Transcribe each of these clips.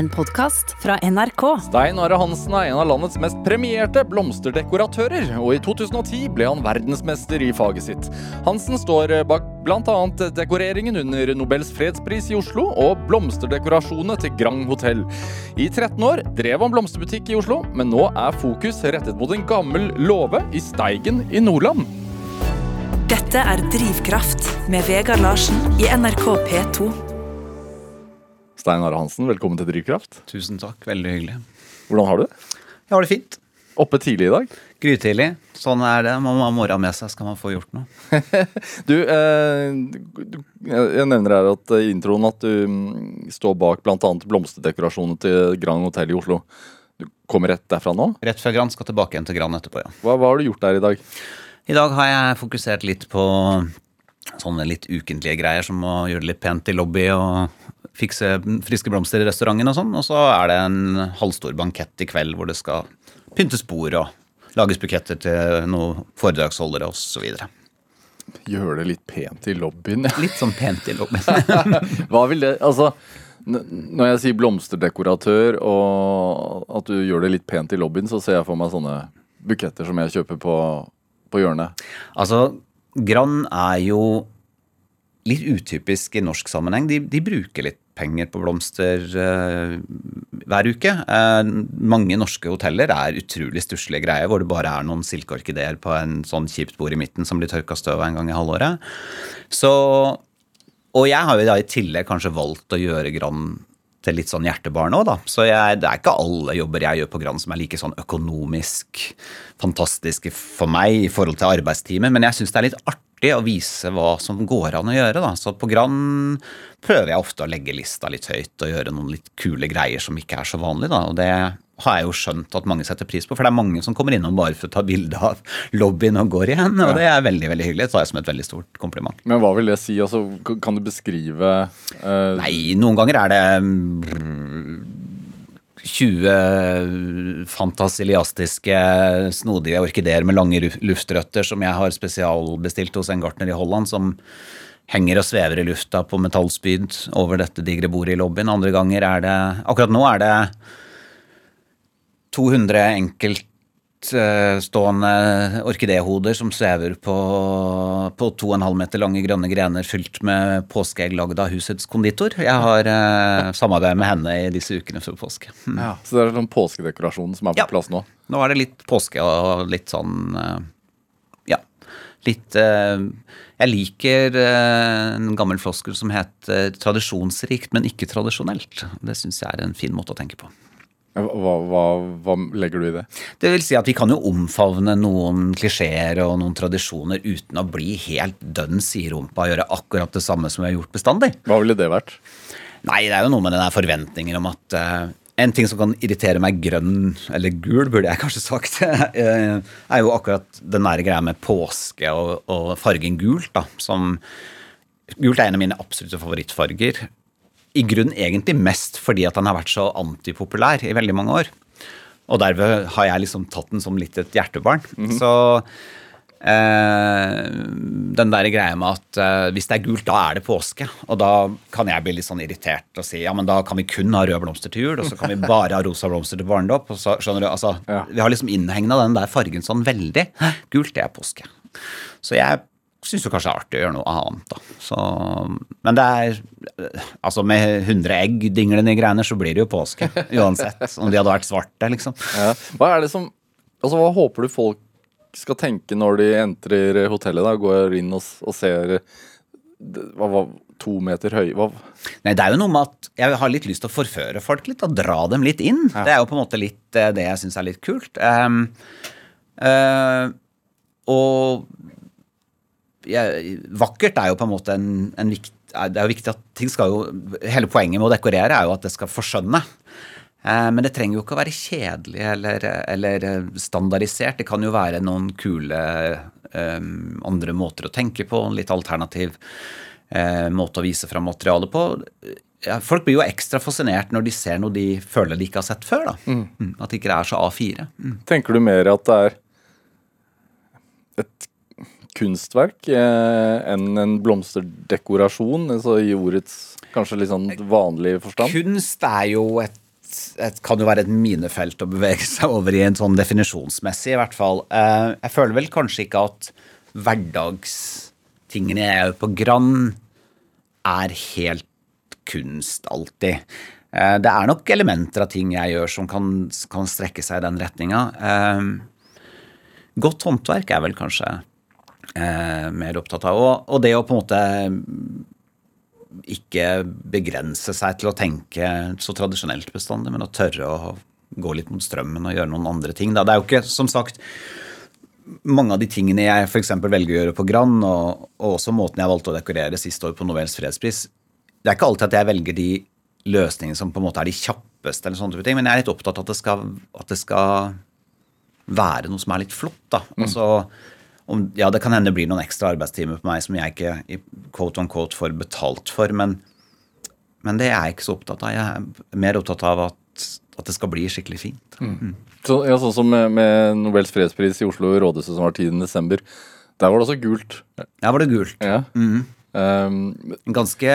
en podkast fra NRK. Stein Are Hansen er en av landets mest premierte blomsterdekoratører, og i 2010 ble han verdensmester i faget sitt. Hansen står bak bl.a. dekoreringen under Nobels fredspris i Oslo og blomsterdekorasjonene til Grand Hotell. I 13 år drev han blomsterbutikk i Oslo, men nå er fokus rettet mot en gammel låve i Steigen i Nordland. Dette er Drivkraft med Vegard Larsen i NRK P2. Stein Are Hansen, velkommen til Drivkraft. Tusen takk, veldig hyggelig. Hvordan har du det? Jeg har det fint. Oppe tidlig i dag? Grytidlig. Sånn er det. Man må ha morgenen med seg, skal man få gjort noe. Du, eh, jeg nevner her at i introen at du mm, står bak bl.a. blomsterdekorasjoner til Grand Hotell i Oslo. Du kommer rett derfra nå? Rett fra Grand, skal tilbake igjen til Grand etterpå, ja. Hva, hva har du gjort der i dag? I dag har jeg fokusert litt på sånne litt ukentlige greier som å gjøre det litt pent i lobby og fikse friske blomster i restauranten og sånn. Og så er det en halvstor bankett i kveld hvor det skal pyntes bord og lages buketter til noen foredragsholdere osv. Gjøre det litt pent i lobbyen? ja. Litt sånn pent i lobbyen. Hva vil det Altså, når jeg sier blomsterdekoratør og at du gjør det litt pent i lobbyen, så ser jeg for meg sånne buketter som jeg kjøper på, på hjørnet. Altså, Grand er jo litt utypisk i norsk sammenheng. De, de bruker litt penger på blomster uh, hver uke. Uh, mange norske hoteller er utrolig stusslige greier, hvor det bare er noen silkeorkideer på en sånn kjipt bord i midten som blir tørka støv av en gang i halvåret. Så Og jeg har jo da i tillegg kanskje valgt å gjøre Grand til litt sånn hjertebarn òg, da. Så jeg, det er ikke alle jobber jeg gjør på Grand som er like sånn økonomisk fantastiske for meg i forhold til arbeidstimer, men jeg syns det er litt artig å vise hva som går an å gjøre, da. Så på Grand prøver jeg ofte å legge lista litt høyt og gjøre noen litt kule greier som ikke er så vanlig, da. Og det har jeg jo skjønt at mange setter pris på, for det er mange som kommer innom bare for å ta bilde av lobbyen og går igjen, og det er veldig, veldig hyggelig. Det tar jeg som et veldig stort kompliment. Men hva vil det si? Altså, kan du beskrive uh... Nei, noen ganger er det mm, 20 fantasiliastiske, snodige orkideer med lange luftrøtter som jeg har spesialbestilt hos en gartner i Holland, som henger og svever i lufta på metallspyd over dette digre bordet i lobbyen. Andre ganger er det Akkurat nå er det 200 enkeltstående orkidéhoder som svever på, på 2,5 meter lange grønne grener fylt med påskeegg lagd av husets konditor. Jeg har eh, samarbeid med henne i disse ukene før påske. Mm. ja, Så det er sånn påskedekorasjonen som er på Ja. plass nå? Nå er det litt påske og litt sånn eh, Ja. Litt eh, Jeg liker eh, en gammel floskel som heter 'tradisjonsrikt, men ikke tradisjonelt'. Det syns jeg er en fin måte å tenke på. Hva, hva, hva legger du i det? Det vil si at vi kan jo omfavne noen klisjeer og noen tradisjoner uten å bli helt dønn siderumpa og gjøre akkurat det samme som vi har gjort bestandig. Hva ville det vært? Nei, det er jo noe med den forventningen om at uh, en ting som kan irritere meg grønn, eller gul, burde jeg kanskje sagt, eh, er jo akkurat den nære greia med påske og, og fargen gult, da. Som Gult er en av mine absolutte favorittfarger. I grunnen egentlig mest fordi at den har vært så antipopulær i veldig mange år. Og derved har jeg liksom tatt den som litt et hjertebarn. Så eh, den der greia med at eh, hvis det er gult, da er det påske. Og da kan jeg bli litt sånn irritert og si ja, men da kan vi kun ha røde blomster til jul, og så kan vi bare ha rosa blomster til barnedåp. og så- Skjønner du, altså, Ja. Vi har liksom innhegna den der fargen sånn veldig. Gult, det er påske. Så jeg syns jo kanskje det er artig å gjøre noe annet, da. Så, men det er Altså, med 100 egg dinglende i greiene, så blir det jo påske. Uansett. Om de hadde vært svarte, liksom. Ja. Hva er det som Altså, hva håper du folk skal tenke når de entrer hotellet? da, Går inn og, og ser hva, hva, to meter høy hva, Nei, det er jo noe med at jeg har litt lyst til å forføre folk litt og dra dem litt inn. Det er jo på en måte litt eh, det jeg syns er litt kult. Um, uh, og jeg, vakkert er jo på en måte en, en vikt, Det er jo viktig at ting skal jo Hele poenget med å dekorere er jo at det skal forskjønne. Eh, Men det trenger jo ikke å være kjedelig eller, eller standardisert. Det kan jo være noen kule eh, andre måter å tenke på, en litt alternativ eh, måte å vise fram materialet på. Ja, folk blir jo ekstra fascinert når de ser noe de føler de ikke har sett før. Da. Mm. At det ikke er så A4. Mm. Tenker du mer at det er et kunstverk eh, enn en blomsterdekorasjon, altså i ordets kanskje litt sånn vanlige forstand? Kunst er jo et et, kan jo være et minefelt å bevege seg over i en sånn definisjonsmessig, i hvert fall. Eh, jeg føler vel kanskje ikke at hverdagstingene jeg gjør på Grand, er helt kunst alltid. Eh, det er nok elementer av ting jeg gjør som kan, kan strekke seg i den retninga. Godt håndverk er vel kanskje mer opptatt av. Og, og det å på en måte ikke begrense seg til å tenke så tradisjonelt bestandig, men å tørre å gå litt mot strømmen og gjøre noen andre ting. Da. Det er jo ikke, som sagt, mange av de tingene jeg f.eks. velger å gjøre på Grand, og, og, også måten jeg valgte å dekorere siste år på Nobels fredspris, det er ikke alltid at jeg velger de løsningene som på en måte er de kjappeste, eller sånne ting, men jeg er litt opptatt av at det skal, at det skal være noe som er litt flott. da. Mm. Om, ja, det kan hende det blir noen ekstra arbeidstimer på meg som jeg ikke quote on quote får betalt for, men, men, det er jeg ikke så opptatt av. Jeg er mer opptatt av at, at det skal bli skikkelig fint. Mm. Mm. Så, ja, sånn som med, med, Nobels fredspris i Oslo rådhuset som var 10.12. Der var det også gult. Ja, var det gult. Ja. Mm. Um, ganske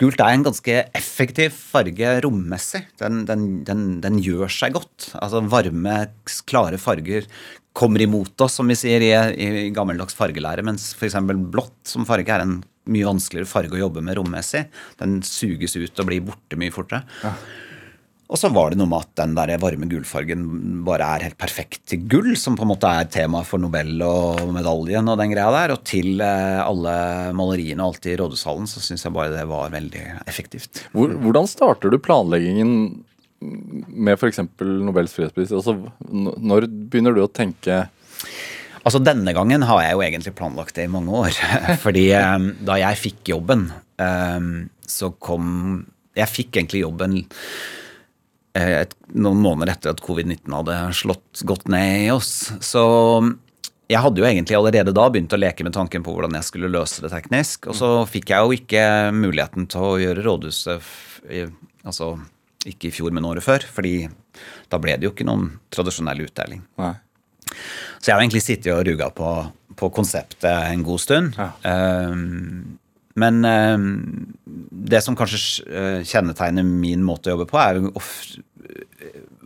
Gult er en ganske effektiv farge rommessig. Den, den, den, den, gjør seg godt. Altså Varme, klare farger kommer imot oss, som vi sier i, i gammeldags fargelære. Mens f.eks. blått som farge er en mye vanskeligere farge å jobbe med rommessig. Den suges ut og blir borte mye fortere. Ja. Og så var det noe med at den der varme gullfargen bare er helt perfekt til gull, som på en måte er tema for Nobel og medaljen og den greia der. Og til eh, alle maleriene og alt i rådhushallen så syns jeg bare det var veldig effektivt. Hvordan starter du planleggingen med f.eks. Nobels fredspris? Altså, når begynner du å tenke Altså Denne gangen har jeg jo egentlig planlagt det i mange år. Fordi um, da jeg fikk jobben, um, så kom Jeg fikk egentlig jobben eh, et, noen måneder etter at covid-19 hadde slått godt ned i oss. Så jeg hadde jo egentlig allerede da begynt å leke med tanken på hvordan jeg skulle løse det teknisk. Og så fikk jeg jo ikke muligheten til å gjøre rådhuset altså ikke i fjor, men året før. fordi da ble det jo ikke noen tradisjonell utdeling. Nei. Så jeg har egentlig sittet og ruga på, på, konseptet en god stund. Ja. Um, men um, det som kanskje eh, kjennetegner min måte å jobbe på, er ofte,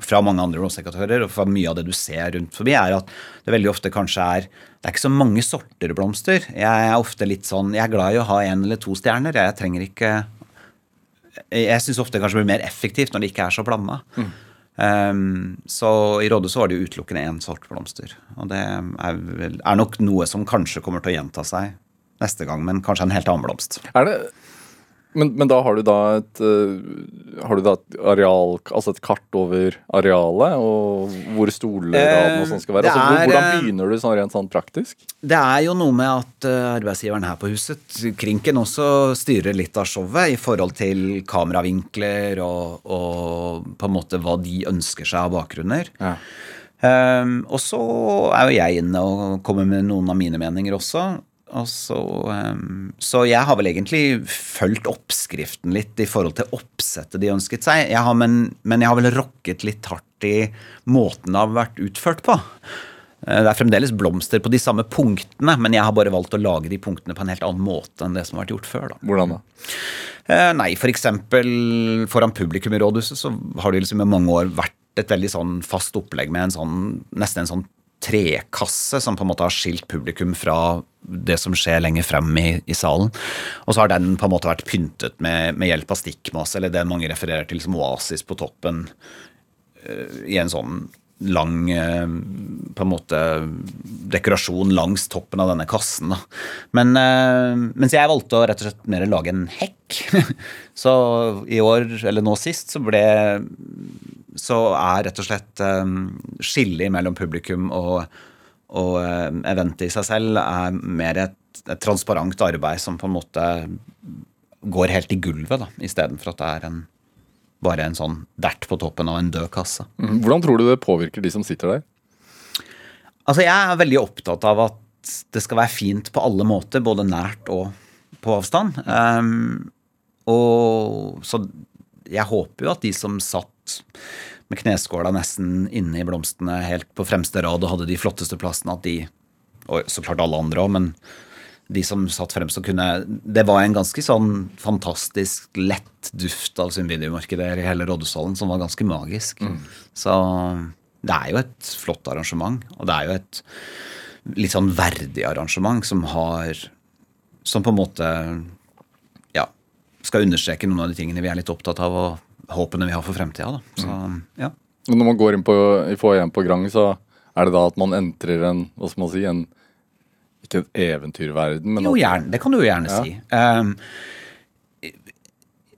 fra mange andre blomsterekatører og fra mye av det du ser rundt forbi, er at det veldig ofte kanskje er Det er ikke så mange sorter blomster. Jeg er ofte litt sånn, jeg er glad i å ha én eller to stjerner. Jeg trenger ikke jeg syns ofte det kanskje blir mer effektivt når det ikke er så blanda. Mm. Um, så i Rådhuset var det jo utelukkende én sort blomster. Og det er, vel, er, nok noe som kanskje kommer til å gjenta seg neste gang, men kanskje en helt annen blomst. Er det men, men, da har du da et uh, Har du da et areal Altså et kart over arealet, og hvor stolradene og sånn skal være? Altså, er, hvordan eh, begynner du sånn rent sånn praktisk? Det er jo noe med at arbeidsgiveren her på huset, Krinken, også styrer litt av showet i forhold til kameravinkler og, og på en måte hva de ønsker seg av bakgrunner. Ja. Um, og så er jo jeg inne og kommer med noen av mine meninger også. Så, um, så, jeg har vel egentlig fulgt oppskriften litt i forhold til oppsettet de ønsket seg. Jeg har, men, men, jeg har vel rokket litt hardt i måten det har vært utført på. Eh, det er fremdeles blomster på de samme punktene, men jeg har bare valgt å lage de punktene på en helt annen måte enn det som har vært gjort før. Da. Hvordan da? Uh, nei, f.eks. For foran publikum i rådhuset så har det liksom i mange år vært et veldig sånn fast opplegg med en sånn, nesten en sånn trekasse som på en måte har skilt publikum fra det som skjer lenger frem i, i, salen. Og så har den på en måte vært pyntet med, med hjelp av stikkmasse, eller det mange refererer til som oasis på toppen, uh, i en sånn lang uh, på en måte dekorasjon langs toppen av denne kassen. Da. Men uh, mens jeg valgte å rett og slett mer lage en hekk. så i år, eller nå sist, så ble så er rett og slett um, skillet mellom publikum og, og eventet i seg selv er mer et, et, transparent arbeid som på en måte går helt i gulvet, da, istedenfor at det er en, bare en sånn dert på toppen av en død kasse. Mm. Hvordan tror du det påvirker de som sitter der? Altså, Jeg er veldig opptatt av at det skal være fint på alle måter, både nært og på avstand. Um, og så jeg håper jo at de som satt med kneskåla nesten inne i blomstene helt på fremste rad og hadde de flotteste plassene, at de Og så klart alle andre òg, men de som satt fremst og kunne Det var en ganske sånn fantastisk lett duft av Symbidio-markedet i hele Rådhushallen som var ganske magisk. Så det er jo et flott arrangement, og det er jo et litt sånn verdig arrangement som har Som på en måte ja, skal understreke noen av de tingene vi er litt opptatt av, og håpene vi har for fremtida. Da. Så, ja. Når man går inn på, i foajeen på Grang, så er det da at man entrer en hva skal man si, en ikke en eventyrverden, men Jo, gjerne. Det kan du jo gjerne Ja. si. Um,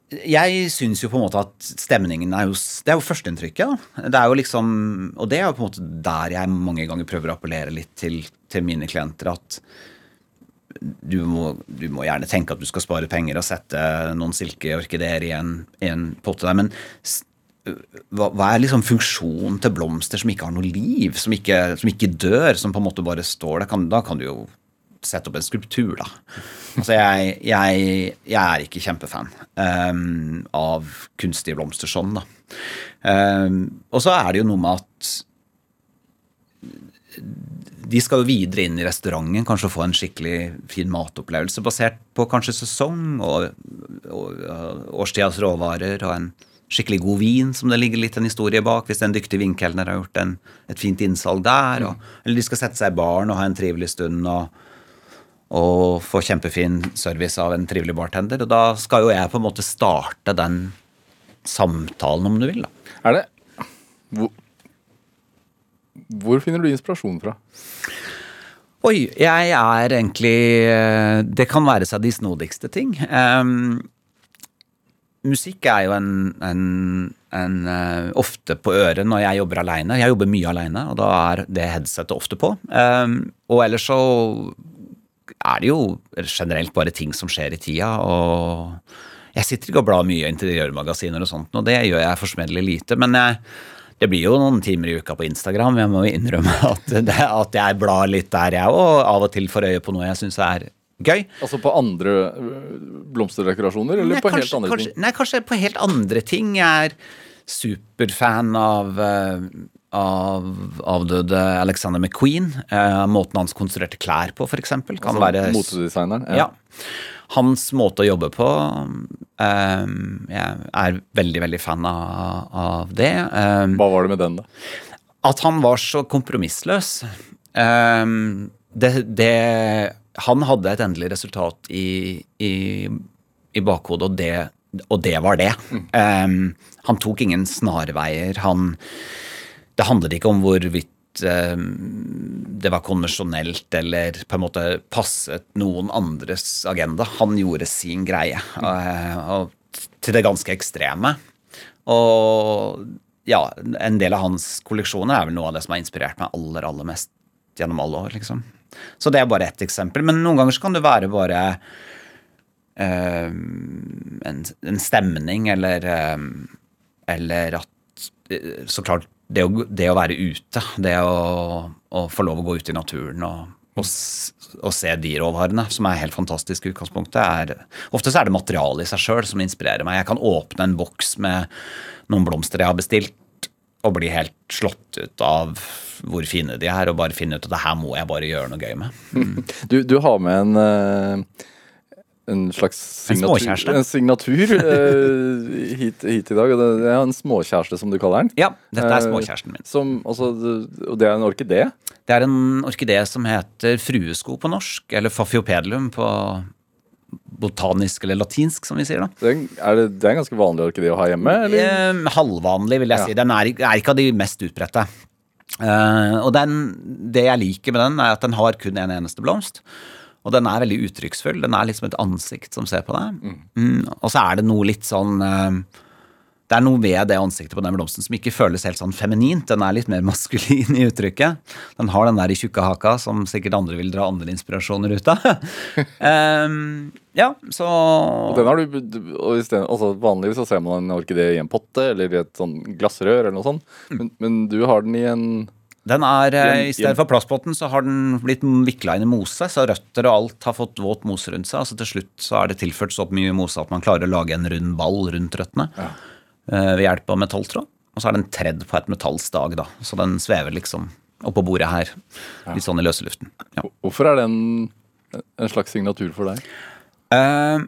jeg syns jo på en måte at stemningen er jo Det er jo førsteinntrykket. da. Det er jo liksom Og det er jo på en måte der jeg mange ganger prøver å appellere litt til, til mine klienter. At du må, du må gjerne tenke at du skal spare penger og sette noen silkeorkideer i en, i en potte der, men hva, hva er liksom funksjonen til blomster som ikke har noe liv, som ikke, som ikke dør, som på en måte bare står der? Kan, da kan du jo sette opp en skulptur, da. Altså, jeg, jeg, jeg er ikke kjempefan um, av kunstige blomster sånn, da. Um, og så er det jo noe med at de skal jo videre inn i restauranten, kanskje få en skikkelig fin matopplevelse basert på kanskje sesong og, og, og årstidas råvarer og en skikkelig god vin som det ligger litt en historie bak, hvis en dyktig vinkelner har gjort en, et fint innsalg der. Og, eller de skal sette seg i baren og ha en trivelig stund og, og få kjempefin service av en trivelig bartender. Og da skal jo jeg på en måte starte den samtalen, om du vil. da. Er det hvor, hvor finner du inspirasjon fra? Oi, jeg er egentlig eh, Det kan være seg de snodigste ting. Ehm, musikk er jo en, en, en uh, ofte på øret når jeg jobber aleine. Jeg jobber mye aleine, og da er det headsetet ofte på. Um, og ellers så er det jo generelt bare ting som skjer i tida. Og jeg sitter ikke og blar mye i interiørmagasiner og sånt, og det gjør jeg forsmedelig lite. Men jeg, det blir jo noen timer i uka på Instagram. Jeg må innrømme at, det, at jeg blar litt der, jeg òg. Av og til får øye på noe jeg syns er gøy. Altså på andre øh, blomsterdekorasjoner, eller Nei, på kanskje, helt andre kanskje, ting? Nei, kanskje på helt andre ting. Jeg er superfan av, eh, av avdøde Alexander McQueen. Eh, måten hans konstruerte klær på, f.eks. Kan Altså, være Motedesigneren? ja. Hans måte å jobbe på eh, Jeg er veldig, veldig fan av, av det. Eh, Hva var det med den, da? at han var så kompromissløs. Det, det, han hadde et endelig resultat i, i, i bakhodet, og det, og det var det. Ehm, han tok ingen snarveier. Han, det handlet ikke om hvorvidt ehm, det var konvensjonelt eller på en måte passet noen andres agenda. Han gjorde sin greie, eh, og til det ganske ekstreme. Og ja, en del av hans kolleksjoner er vel noe av det som har inspirert meg aller, aller mest gjennom alle år, liksom. Så det er bare ett eksempel. Men noen ganger kan det være bare eh, en, en stemning, eller eh, Eller at eh, Så klart, det å, det å være ute, det å, å få lov å gå ut i naturen og, og, og se de råvarene, som er helt fantastisk i utgangspunktet, er Ofte så er det materialet i seg sjøl som inspirerer meg. Jeg kan åpne en boks med noen blomster jeg har bestilt, og bli helt slått ut av hvor fine de er, og bare finne ut at det her må jeg bare gjøre noe gøy med. Du, du har med en øh, en slags signatur, en, en signatur øh, hit, hit i dag. og Det det er en småkjæreste, som du kaller den. Ja, dette er Eh, småkjæresten min. Som, altså, og det er en orkidé? Det er en orkidé som heter fruesko på norsk, eller Faffiopedlum på botanisk eller latinsk, som vi sier da. Det er, det, det er en ganske vanlig orkidé å ha hjemme? Eller? Eh, halvvanlig, vil jeg Ja. si. Den er, er ikke av de mest utbredte. Eh, og den, det jeg liker med den, er at den har kun en eneste blomst. Og den er veldig uttrykksfull. Den er liksom et ansikt som ser på deg. Mm, og så er det noe litt sånn eh, Det er noe ved det ansiktet på den blomsten som ikke føles helt sånn feminint. Den er litt mer maskulin i uttrykket. Den har den der i tjukke haka som sikkert andre vil dra andre inspirasjoner ut av. um, ja, så Og den har du, og stedet, altså Vanligvis så ser man en orkidé i en potte eller i et sånn glassrør, eller noe sånt. Men, men du har den i en Den er, eh, I stedet for plastpotten så har den blitt vikla inn i mose, så røtter og alt har fått våt mose rundt seg. Altså Til slutt så er det tilført så mye mose at man klarer å lage en rund ball rundt røttene eh, ved hjelp av metalltråd. Og så er den tredd på et metallstag, da, så den svever liksom oppå bordet her. Litt sånn i løse luften. Ja. Hvorfor er den En slags signatur for deg? Eh,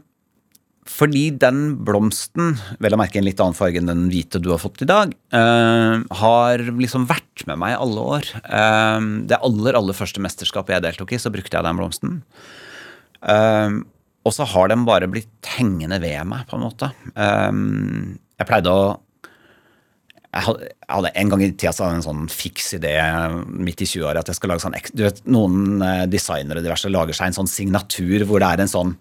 fordi den blomsten, vel å merke en litt annen farge enn den hvite du har fått i dag, eh, har liksom vært med meg i alle år. Eh, det aller, aller første mesterskapet jeg deltok i, så brukte jeg den blomsten. Eh, og så har den bare blitt hengende ved meg, på en måte. Eh, jeg pleide å jeg hadde, En gang i tida så hadde jeg en sånn fiks idé midt i 20-åra at jeg skal lage sånn Du vet, Noen eh, designere og diverse lager seg en sånn signatur hvor det er en sånn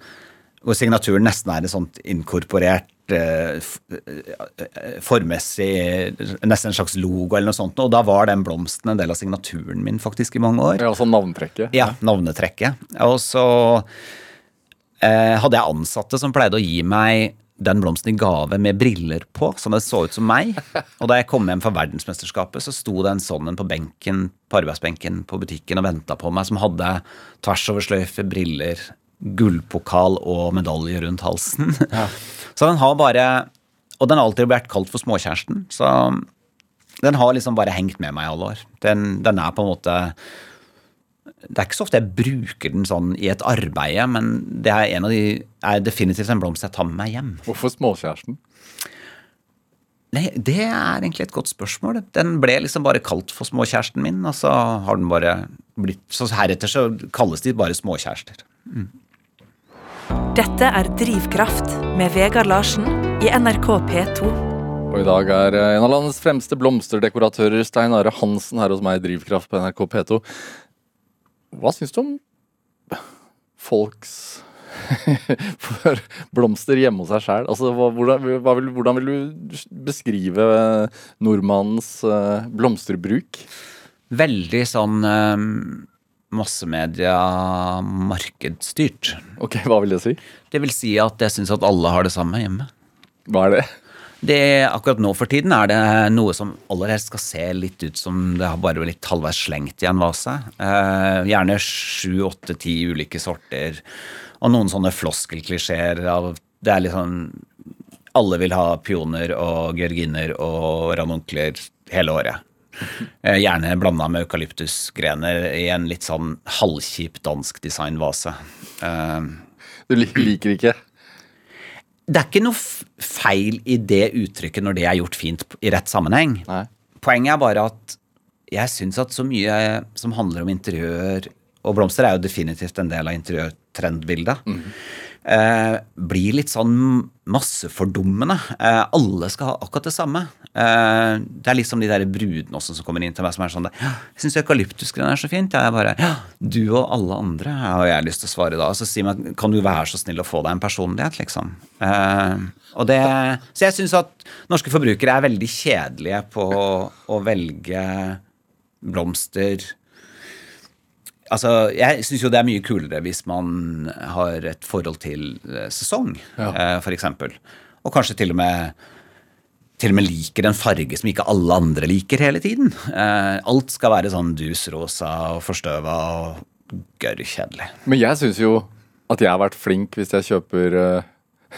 hvor signaturen nesten er en sånn inkorporert formessig, eh, formmessig Nesten en slags logo eller noe sånt. Og da var den blomsten en del av signaturen min faktisk i mange år. Ja, altså navntrekket? Ja, navnetrekket. Og så eh, hadde jeg ansatte som pleide å gi meg den blomsten i gave med briller på, så det så ut som meg. Og da jeg kom hjem fra verdensmesterskapet, så sto det en sånn en på benken, på arbeidsbenken på butikken og venta på meg, som hadde tvers over sløyfe, briller, gullpokal og medalje rundt halsen. Så den har bare Og den har alltid vært kalt for småkjæresten, så den har liksom bare hengt med meg i alle år. Den, den er på en måte det er ikke så ofte jeg bruker den sånn i et arbeid, men det er, en av de, er definitivt en blomst jeg tar med meg hjem. Hvorfor småkjæresten? Nei, Det er egentlig et godt spørsmål. Den ble liksom bare kalt for småkjæresten min, og så har den bare blitt Så heretter så kalles de bare småkjærester. Dette er Drivkraft med Vegard Larsen i NRK P2. Og i dag er eh, en av landets fremste blomsterdekoratører, Stein Are Hansen, her hos meg i Drivkraft på NRK P2. Hva syns du om folks blomster hjemme hos seg sjæl? Altså, hvordan, vil, hvordan vil du beskrive nordmannens eh, blomsterbruk? Veldig sånn um, massemedia markedsstyrt. Ok, hva vil det si? Det vil si at jeg syns at alle har det samme hjemme. Hva er det? Det, akkurat nå for tiden er det noe som aller helst skal se litt ut som det har bare litt halvveis slengt i en vase. Eh, gjerne sju, åtte, ti ulike sorter. Og noen sånne floskelklisjeer av Det er litt sånn Alle vil ha pioner og georginer og ranunkler hele året. Eh, gjerne blanda med eukalyptusgrener i en litt sånn halvkjip dansk designvase. Eh, Du liker ikke? Det er ikke noe feil i det uttrykket når det er gjort fint i rett sammenheng. Nei. Poenget er bare at jeg syns at så mye som handler om interiør, og blomster er jo definitivt en del av interiørtrendbildet, eh, blir litt sånn massefordummende. Eh, alle skal ha akkurat det samme. Eh, det er liksom de der brudene også som kommer inn til meg som er sånn «Ja, Jeg syns eukalyptusgrønn er så fint. Ja, jeg bare du og alle andre, har jeg lyst til å svare da. Så sier man kan du være så snill å få deg en personlighet, liksom. Eh, og det, så jeg syns at norske forbrukere er veldig kjedelige på å velge blomster Altså, jeg syns jo det er mye kulere hvis man har et forhold til eh, sesong, Ja. f.eks. for eksempel. Og kanskje til og med til og med liker en farge som ikke alle andre liker hele tiden. Eh, alt skal være sånn dusrosa og forstøva og gørr kjedelig. Men jeg syns jo at jeg har vært flink hvis jeg kjøper eh,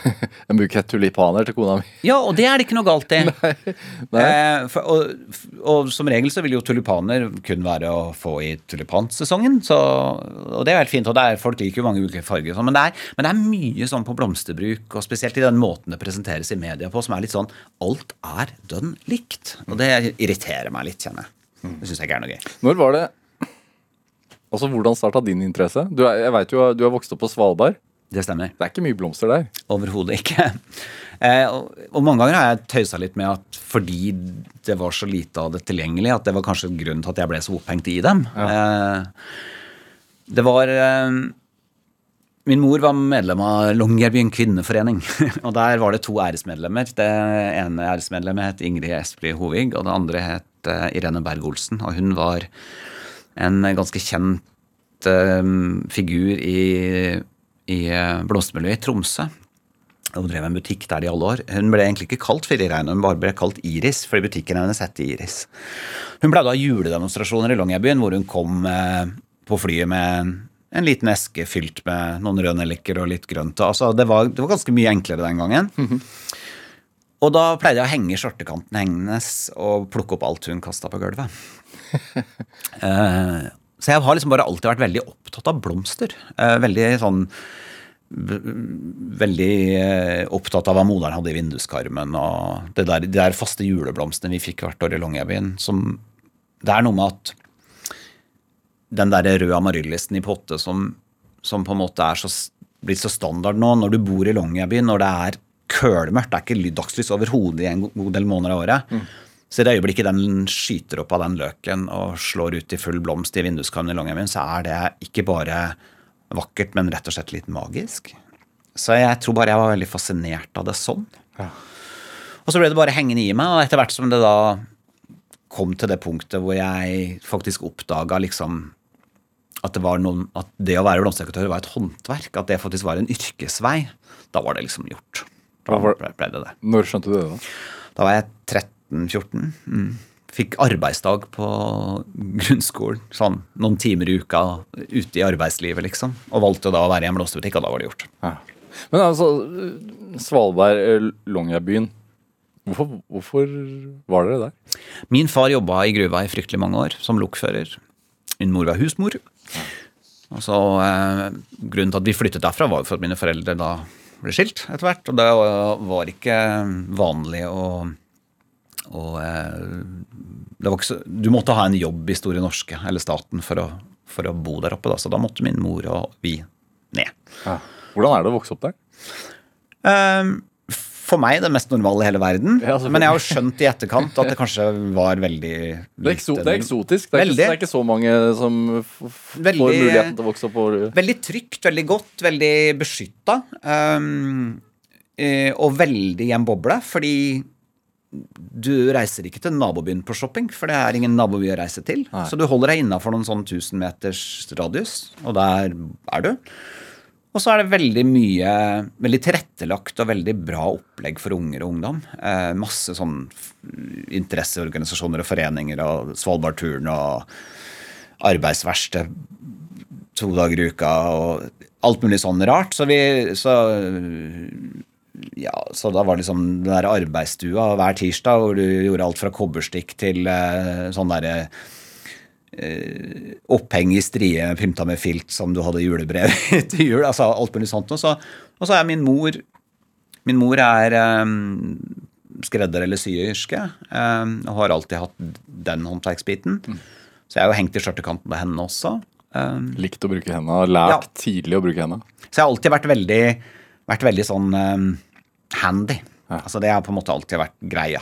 en bukett tulipaner til kona mi. Ja, og det er det ikke noe galt i. Nei. Eh, for, og, og som regel så vil jo tulipaner kun være å få i tulipansesongen. Så, og det er helt fint. Og er, folk liker jo mange ulike farger. sånn, Men det, er, men det er mye sånn på blomsterbruk, og spesielt i den måten det presenteres i media på, som er litt sånn Alt er dønn likt. Og det irriterer meg litt, kjenner jeg. Det syns jeg ikke er noe gøy. Når var det Altså, Hvordan starta din interesse? Du er, jeg vet jo du har vokst opp på Svalbard. Det stemmer. Det er ikke mye blomster der. Overhodet ikke. Eh, og, mange ganger har jeg tøysa litt med at fordi det var så lite av det tilgjengelig, at det var kanskje grunnen til at jeg ble så opphengt i dem. Eh, det var eh, Min mor var medlem av Longyearbyen kvinneforening. og der var det to æresmedlemmer. Det ene æresmedlemmet het Ingrid Espelid Hovig, og det andre het Irene Berg-Olsen. Og hun var en ganske kjent figur i, i eh, blomstermiljøet i Tromsø. Hun drev en butikk der i alle år. Hun ble egentlig ikke kalt Filirein, hun bare ble kalt Iris, fordi butikken hennes het Iris. Hun pleide å ha juledemonstrasjoner i Longyearbyen, hvor hun kom eh, på flyet med en liten eske fylt med noen røde nelliker og litt grønt. Altså, det, var, det var ganske mye enklere den gangen. Og da pleide jeg å henge skjortekanten hennes og plukke opp alt hun kasta på gulvet. Eh, så jeg har liksom bare alltid vært veldig opptatt av blomster. Eh, veldig sånn Veldig eh, opptatt av hva moderen hadde i vinduskarmen, og det der, de der faste juleblomstene vi fikk hvert år i Longyearbyen. Det er noe med at den der røde amaryllisten i potte som, som på en måte er så, blitt så standard nå, når du bor i Longyearbyen, når det er kølmørkt, det er ikke ly- dagslys overhodet i en god del måneder av året. Så i det øyeblikket den skyter opp av den løken og slår ut i full blomst i vinduskarmen i Longyearbyen, så er det ikke bare vakkert, men rett og slett litt magisk. Så jeg tror bare jeg var veldig fascinert av det sånn. Og så ble det bare hengende i meg, og etter hvert som det da kom til det punktet hvor jeg faktisk oppdaga liksom at det, var noen, at det å være blomsterdekoratør var et håndverk, at det faktisk var en yrkesvei, da var det liksom gjort. Da ble, det det. Når skjønte du det, da? Da var jeg 13-14. Mm. Fikk arbeidsdag på grunnskolen. Sånn noen timer i uka ute i arbeidslivet, liksom. Og valgte da å være i en blomsterbutikk, og da var det gjort. Ja. Men altså, Svalbard, eh, Longyearbyen. Hvorfor, hvorfor var dere der? Min far jobba i gruva i fryktelig mange år, som lokfører. Min mor var husmor. Og så eh, Grunnen til at vi flyttet derfra, var for at mine foreldre da ble skilt etter hvert. Og det var ikke vanlig å, å eh, det var ikke så, Du måtte ha en jobb i Store Norske eller staten for å, for å bo der oppe. Da. Så da måtte min mor og vi ned. Hvordan er det å vokse opp der? Um, for meg det mest normale i hele verden. Ja, men jeg har jo skjønt i etterkant at det kanskje var veldig Det er, ekso det er eksotisk. Det er, ikke, det er ikke så mange som f får Veldig- muligheten til å vokse opp på Veldig trygt, veldig godt, veldig beskytta. Um, eh, og veldig i en boble, fordi du reiser ikke til nabobyen på shopping, for det er ingen naboby å reise til. Nei. Så du holder deg innafor noen sånn 1000 meters radius, og der er du. Og så er det veldig mye veldig tilrettelagt og veldig bra opplegg for unger og ungdom. Eh, masse sånn interesseorganisasjoner og foreninger og Svalbardturen og arbeidsverksted to dager i uka og alt mulig sånn rart. Så vi så, ja, så da var det liksom den der arbeidsstua hver tirsdag hvor du gjorde alt fra kobberstikk til uh, sånn derre uh, oppheng i strie pynta med filt som du hadde julebrev til jul. altså alt mulig sånt. Og så, og så er min mor Min mor er um, skredder eller syerske um, og har alltid hatt den håndverksbiten. Så jeg har jo hengt i skjørtekanten med henne også. Um, Likt å bruke henda, lært Ja. tidlig å bruke henda. så jeg har alltid vært veldig, vært veldig sånn uh, handy. Ja. Altså Det har på en måte alltid vært greia.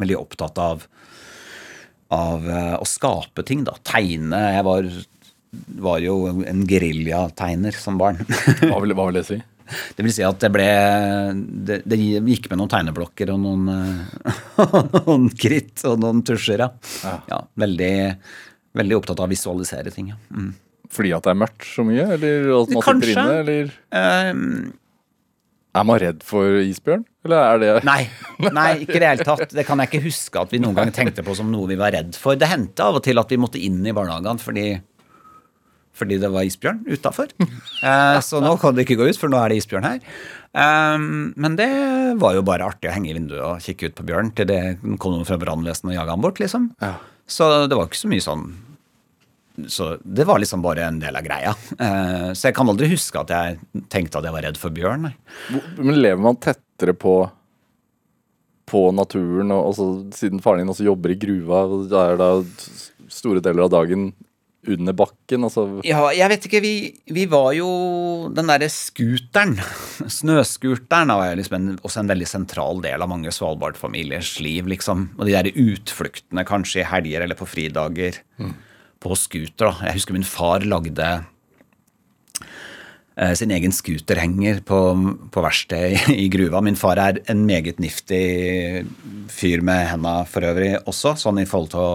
Veldig opptatt av, av uh, å skape ting, da. Tegne. Jeg var, var jo en geriljategner som barn. Hva vil, hva vil det si? Det vil si at det ble Det, det gikk med noen tegneblokker og noen, eh, noen kritt og noen tusjer, ja. Ja. ja veldig, veldig opptatt av å visualisere ting, ja. Mm. Fordi at det er mørkt så mye? Eller at man Kanskje. sitter inne? Eller Eh, er man redd for isbjørn? Eller er det Nei, nei, ikke i det hele tatt. Det kan jeg ikke huske at vi noen gang tenkte på som noe vi var redd for. Det hendte av og til at vi måtte inn i barnehagene fordi, fordi det var isbjørn utafor. Eh, så nå kan det ikke gå ut, for nå er det isbjørn her. Eh, men det var jo bare artig å henge i vinduet og kikke ut på bjørn til det kom noen fra brannvesenet og jaga han bort, liksom. Ja. Så det var ikke så mye sånn så det var liksom bare en del av greia. Eh, så jeg kan aldri huske at jeg tenkte at jeg var redd for bjørn. Nei. Men lever man tettere på på naturen, og også, siden faren din også jobber i gruva, og er da store deler av dagen under bakken? Altså, Ja, jeg vet ikke, vi, vi var jo Den derre scooteren, snøscooteren, var liksom en, også en veldig sentral del av mange Svalbard-familiers liv, liksom. Og de der utfluktene kanskje i helger eller på fridager på scooter, da. Jeg husker min far lagde eh, sin egen scooterhenger på, på verkstedet i, gruva. Min far er en meget niftig fyr med henda for øvrig også, sånn i forhold til å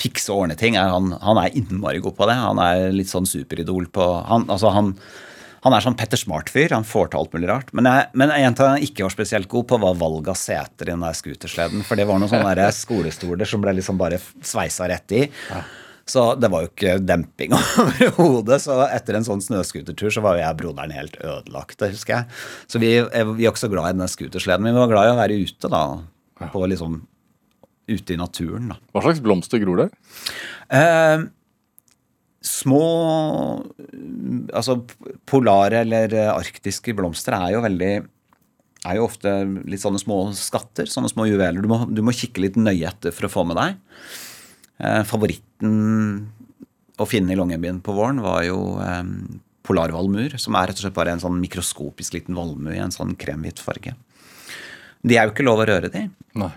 fikse og ordne ting. Han, han er innmari god på det. Han er litt sånn superidol på han, altså han, han er sånn Petter Smart-fyr. Han får til alt mulig rart. Men, jeg, men en ting han ikke var spesielt god på, var valg av seter i den der scootersleden. For det var noen sånne skolestoler som ble liksom bare sveisa rett i. Så det var jo ikke demping overhodet. Så etter en sånn snøscootertur så var jo jeg og broderen helt ødelagt, det husker jeg. Så vi, vi er ikke så glad i den scootersleden, men vi var glad i å være ute, da. På liksom Ute i naturen, da. hva slags blomster gror der? Eh, Små Altså polare eller arktiske blomster er jo veldig er jo ofte litt sånne små skatter, sånne små juveler. Du må, du må kikke litt nøye etter for å få med deg. Eh, favoritten å finne i Longyearbyen på våren var jo eh, polarvalmuer, som er rett og slett bare en sånn mikroskopisk liten valmue i en sånn kremhvit farge. De er jo ikke lov å røre, de. Nei.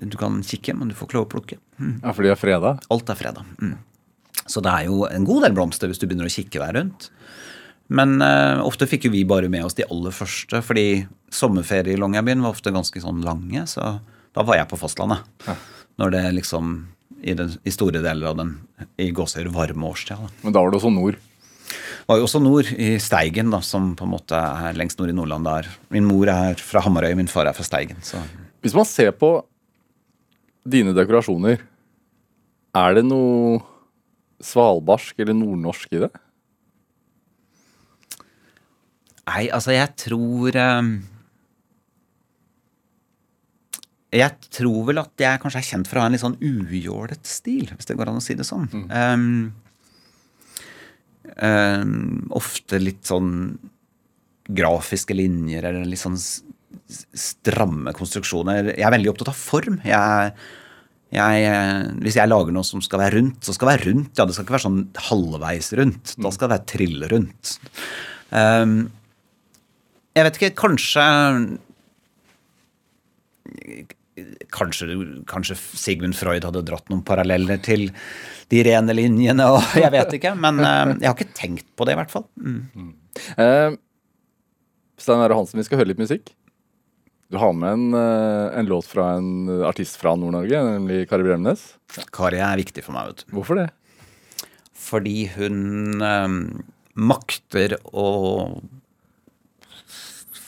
Du kan kikke, men du får ikke lov å plukke. Mm. Ja, for de er freda? Alt er fredag. Mm. Så det er jo en god del blomster hvis du begynner å kikke deg rundt. Men uh, ofte fikk jo vi bare med oss de aller første, fordi sommerferie i Longyearbyen var ofte ganske sånn lange, så da var jeg på fastlandet. Ja. Når det liksom i, den, i, store deler av den i gåsehud varme årstida. Men da var det også nord? Det var jo også nord, i Steigen, da, som på en måte er lengst nord i Nordland. der. Min mor er fra Hamarøy, min far er fra Steigen. Så. Hvis man ser på dine dekorasjoner, er det noe svalbarsk eller nordnorsk i det? Nei, altså, jeg tror um, Jeg tror vel at jeg kanskje er kjent for å ha en litt sånn ujålet stil, hvis det går an å si det sånn. Mm. Um, um, ofte litt sånn grafiske linjer eller litt sånn stramme konstruksjoner. Jeg er veldig opptatt av form. Jeg, jeg, hvis jeg lager noe som skal være rundt, så skal det være rundt. Ja, det skal ikke være sånn halvveis rundt. Da skal det være trillrundt. Um, jeg vet ikke, kanskje Kanskje, kanskje, Sigmund Freud hadde dratt noen paralleller til de rene linjene, og jeg vet ikke. Men uh, jeg har ikke tenkt på det, i hvert fall. Mm. Uh, Stein Are Hansen, vi skal høre litt musikk. Du har med en, uh, en låt fra en artist fra Nord-Norge, nemlig Kari Bremnes. Kari er viktig for meg, vet du. Hvorfor det? Fordi hun makter å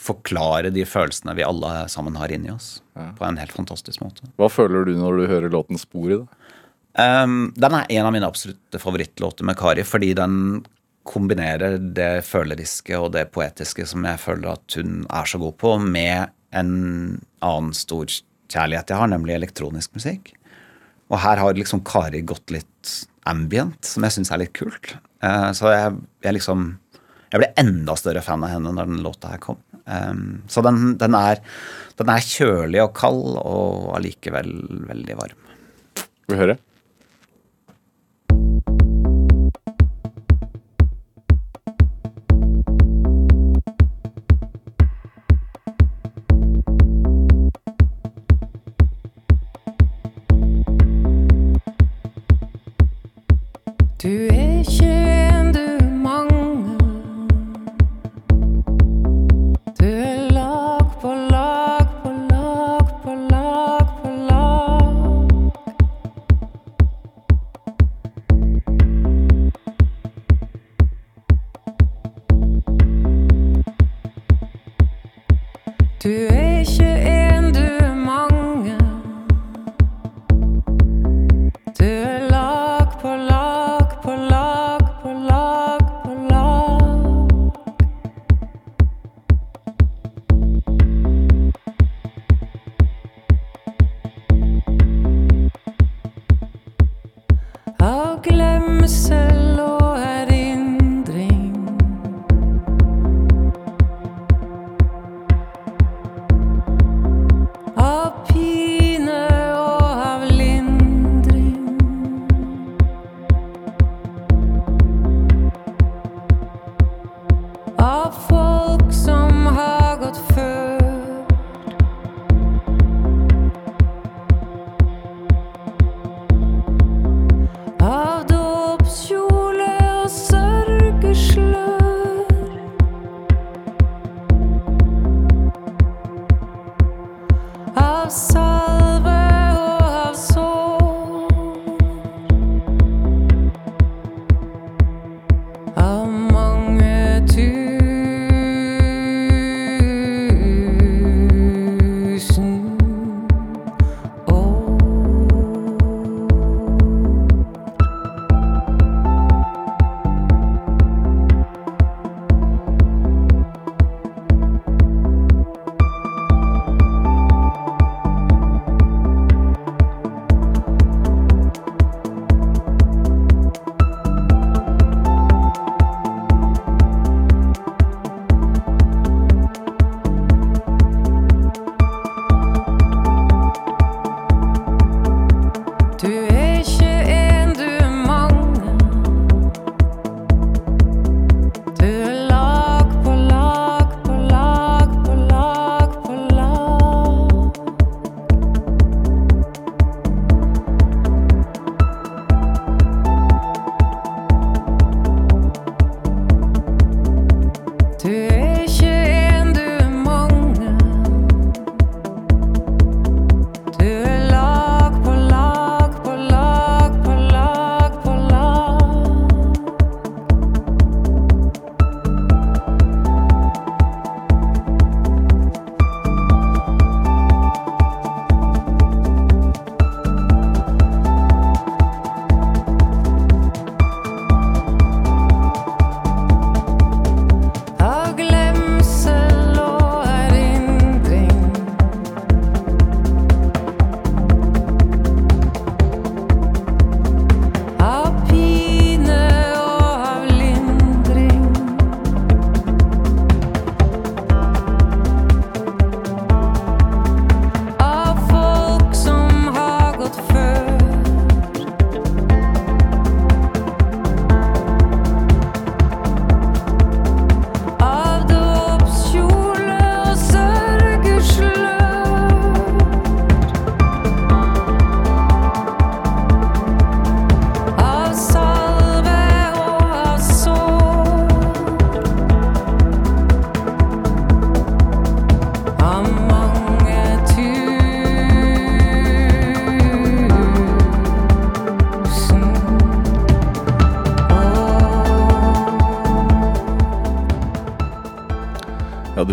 forklare de følelsene vi alle sammen har inni oss. Ja. På en helt fantastisk måte. Hva føler du når du hører låten 'Sporet'? Um, den er en av mine absolutte favorittlåter med Kari, fordi den kombinerer det føleriske og det poetiske som jeg føler at hun er så god på, med en annen stor kjærlighet jeg har, nemlig elektronisk musikk. Og her har liksom Kari gått litt ambient, som jeg syns er litt kult. Uh, så jeg, jeg liksom Jeg ble enda større fan av henne når den låta her kom. Um, så den, den, er, den, er, kjølig og kald, og allikevel veldig varm. Vi høre?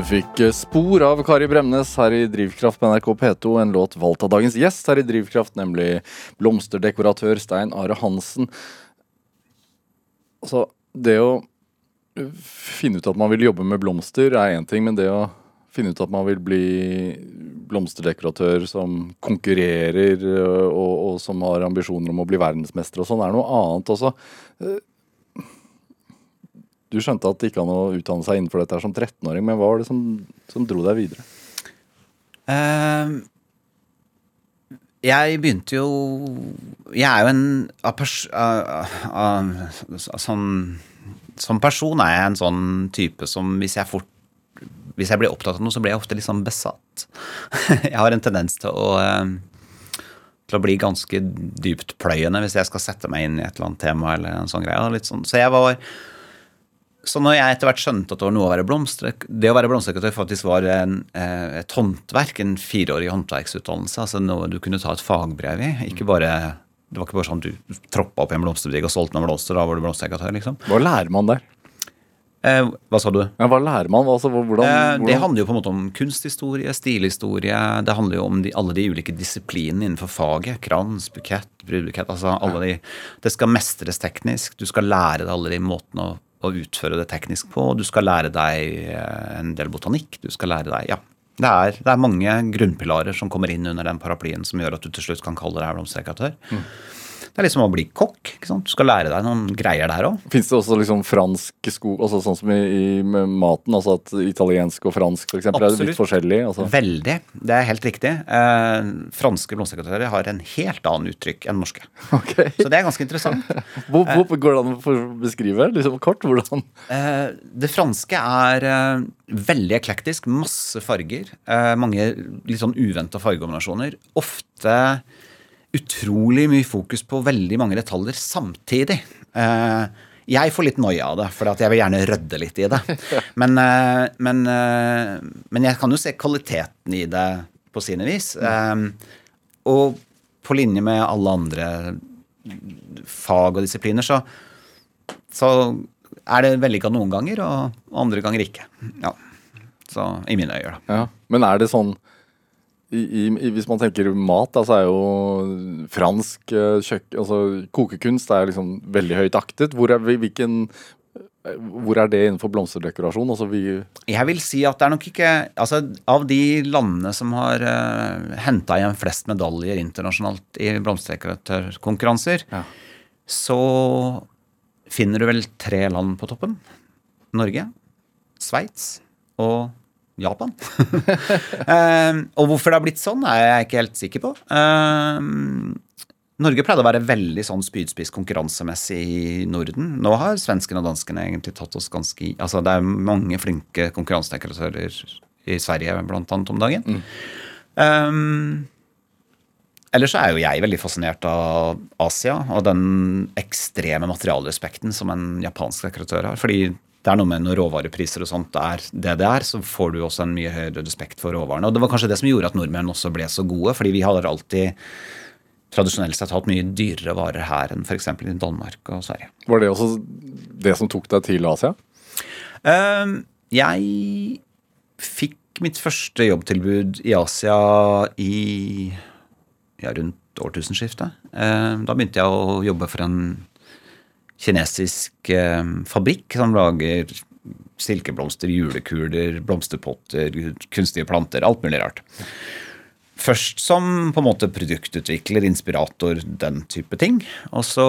Fikk eh, spor av Kari Bremnes her i Drivkraft på NRK P2, en låt valgt av dagens gjest her i Drivkraft, nemlig blomsterdekoratør Stein Are Hansen. Altså, det å finne ut at man vil jobbe med blomster er én ting, men det å finne ut at man vil bli blomsterdekoratør som konkurrerer eh, og, og som har ambisjoner om å bli verdensmester og sånn, er noe annet også. Du skjønte at det ikke an å utdanne seg innenfor dette som 13-åring, men hva var det som, som dro deg videre? Uh, jeg begynte jo Jeg er jo en uh, uh, sånn, Som person er jeg en sånn type som hvis jeg fort Hvis jeg blir opptatt av noe, så blir jeg ofte litt sånn besatt. jeg har en tendens til å til å bli ganske dyptpløyende hvis jeg skal sette meg inn i et eller annet tema. eller en sånn greie. Sånn. Så jeg var så når jeg etter hvert skjønte at det var noe å være blomster, det å være blomsterdekoratør faktisk var en, eh, et håndverk, en fireårig håndverksutdannelse, altså noe du kunne ta et fagbrev i. ikke bare det var ikke bare sånn du troppa opp i en blomsterbutikk og solgte noen blomster. da var du blomsterdekoratør, liksom. Hva lærer man der? Eh, hva sa du? Ja, hva lærer man? Altså, hvordan, hvordan? Eh, det handler jo på en måte om kunsthistorie, stilhistorie. Det handler jo om de, alle de ulike disiplinene innenfor faget. Krans, bukett, brudbukett. altså alle de, Det skal mestres teknisk. Du skal lære deg alle de måtene å å utføre det teknisk på. Du skal lære deg eh, en del botanikk. Du skal lære deg Ja. Det er, det er mange grunnpilarer som kommer inn under den paraplyen som gjør at du til slutt kan kalle deg blomsterekatør. Mm. Det er liksom å bli kokk. ikke sant? Du skal lære deg noen greier der òg. Fins det også liksom fransk sko, altså sånn som i, i maten? altså At italiensk og fransk for eksempel, er litt forskjellig? Altså. Veldig. Det er helt riktig. Eh, franske blomsterdekoratører har en helt annen uttrykk enn norske. Okay. Så det er ganske interessant. hvor, hvor, går det an å beskrive liksom kort? Hvordan? Eh, det franske er eh, veldig eklektisk. Masse farger. Eh, mange litt sånn uventa fargekombinasjoner. Ofte utrolig mye fokus på veldig mange detaljer samtidig. Eh, jeg får litt noia av det, for jeg vil gjerne rydde litt i det. Men, eh, men, eh, men, jeg kan jo se kvaliteten i det på sine vis. Og på linje med alle andre fag og disipliner, så, så er det vellykka noen ganger, og andre ganger ikke. Ja. Så i mine øyne, da. Ja. Men er det sånn i, i, hvis man tenker mat, da, så er jo fransk eh, kjøkken Altså kokekunst er liksom veldig høyt aktet. Hvor er, hvilken, eh, hvor er det innenfor blomsterdekorasjon? Altså vi Jeg vil si at det er nok ikke Altså av de landene som har uh, eh, henta igjen flest medaljer internasjonalt i blomsterdekoratørkonkurranser, ja. så finner du vel tre land på toppen. Norge, Sveits og Japan. um, og hvorfor det har blitt sånn, er jeg ikke helt sikker på. Um, Norge pleide å være veldig sånn spydspiss konkurransemessig i Norden. Nå har svenskene og danskene egentlig tatt oss ganske Altså det er mange flinke konkurransedekoratører i Sverige blant annet om dagen. Mm. Um, ellers er jo jeg veldig fascinert av Asia og den ekstreme materialrespekten som en japansk dekoratør har. Fordi det er noe med når råvarepriser og sånt er det det er, så får du også en mye høyere respekt for råvarene. Og det var kanskje det som gjorde at nordmenn også ble så gode, fordi vi har alltid tradisjonelt sett hatt mye dyrere varer her enn f.eks. i Danmark og Sverige. Var det også det som tok deg til Asia? Uh, jeg fikk mitt første jobbtilbud i Asia i ja, rundt årtusenskiftet. Uh, da begynte jeg å jobbe for en kinesisk eh, fabrikk som lager silkeblomster, julekuler, blomsterpotter, kunstige planter. Alt mulig rart. Først som på en måte produktutvikler, inspirator, den type ting. Og så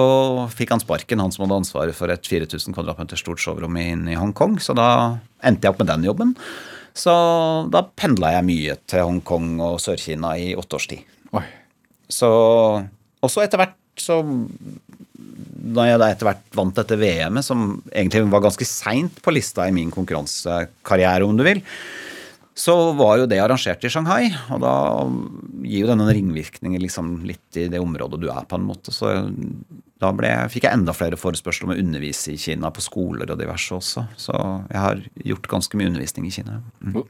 fikk han sparken, han som hadde ansvaret for et 4000 kvadratmeter stort showrom i Hongkong. Så da endte jeg opp med den jobben. Så da pendla jeg mye til Hongkong og Sør-Kina i åtte års tid. Oi. Så, og så etter hvert så da jeg da etter hvert vant dette VM-et, som egentlig var ganske seint på lista i min konkurransekarriere, om du vil, så var jo det arrangert i Shanghai. Og da gir jo det noen ringvirkninger liksom litt i det området du er, på en måte. Så da ble, fikk jeg enda flere forespørsler om å undervise i Kina, på skoler og diverse også. Så jeg har gjort ganske mye undervisning i Kina. Mm.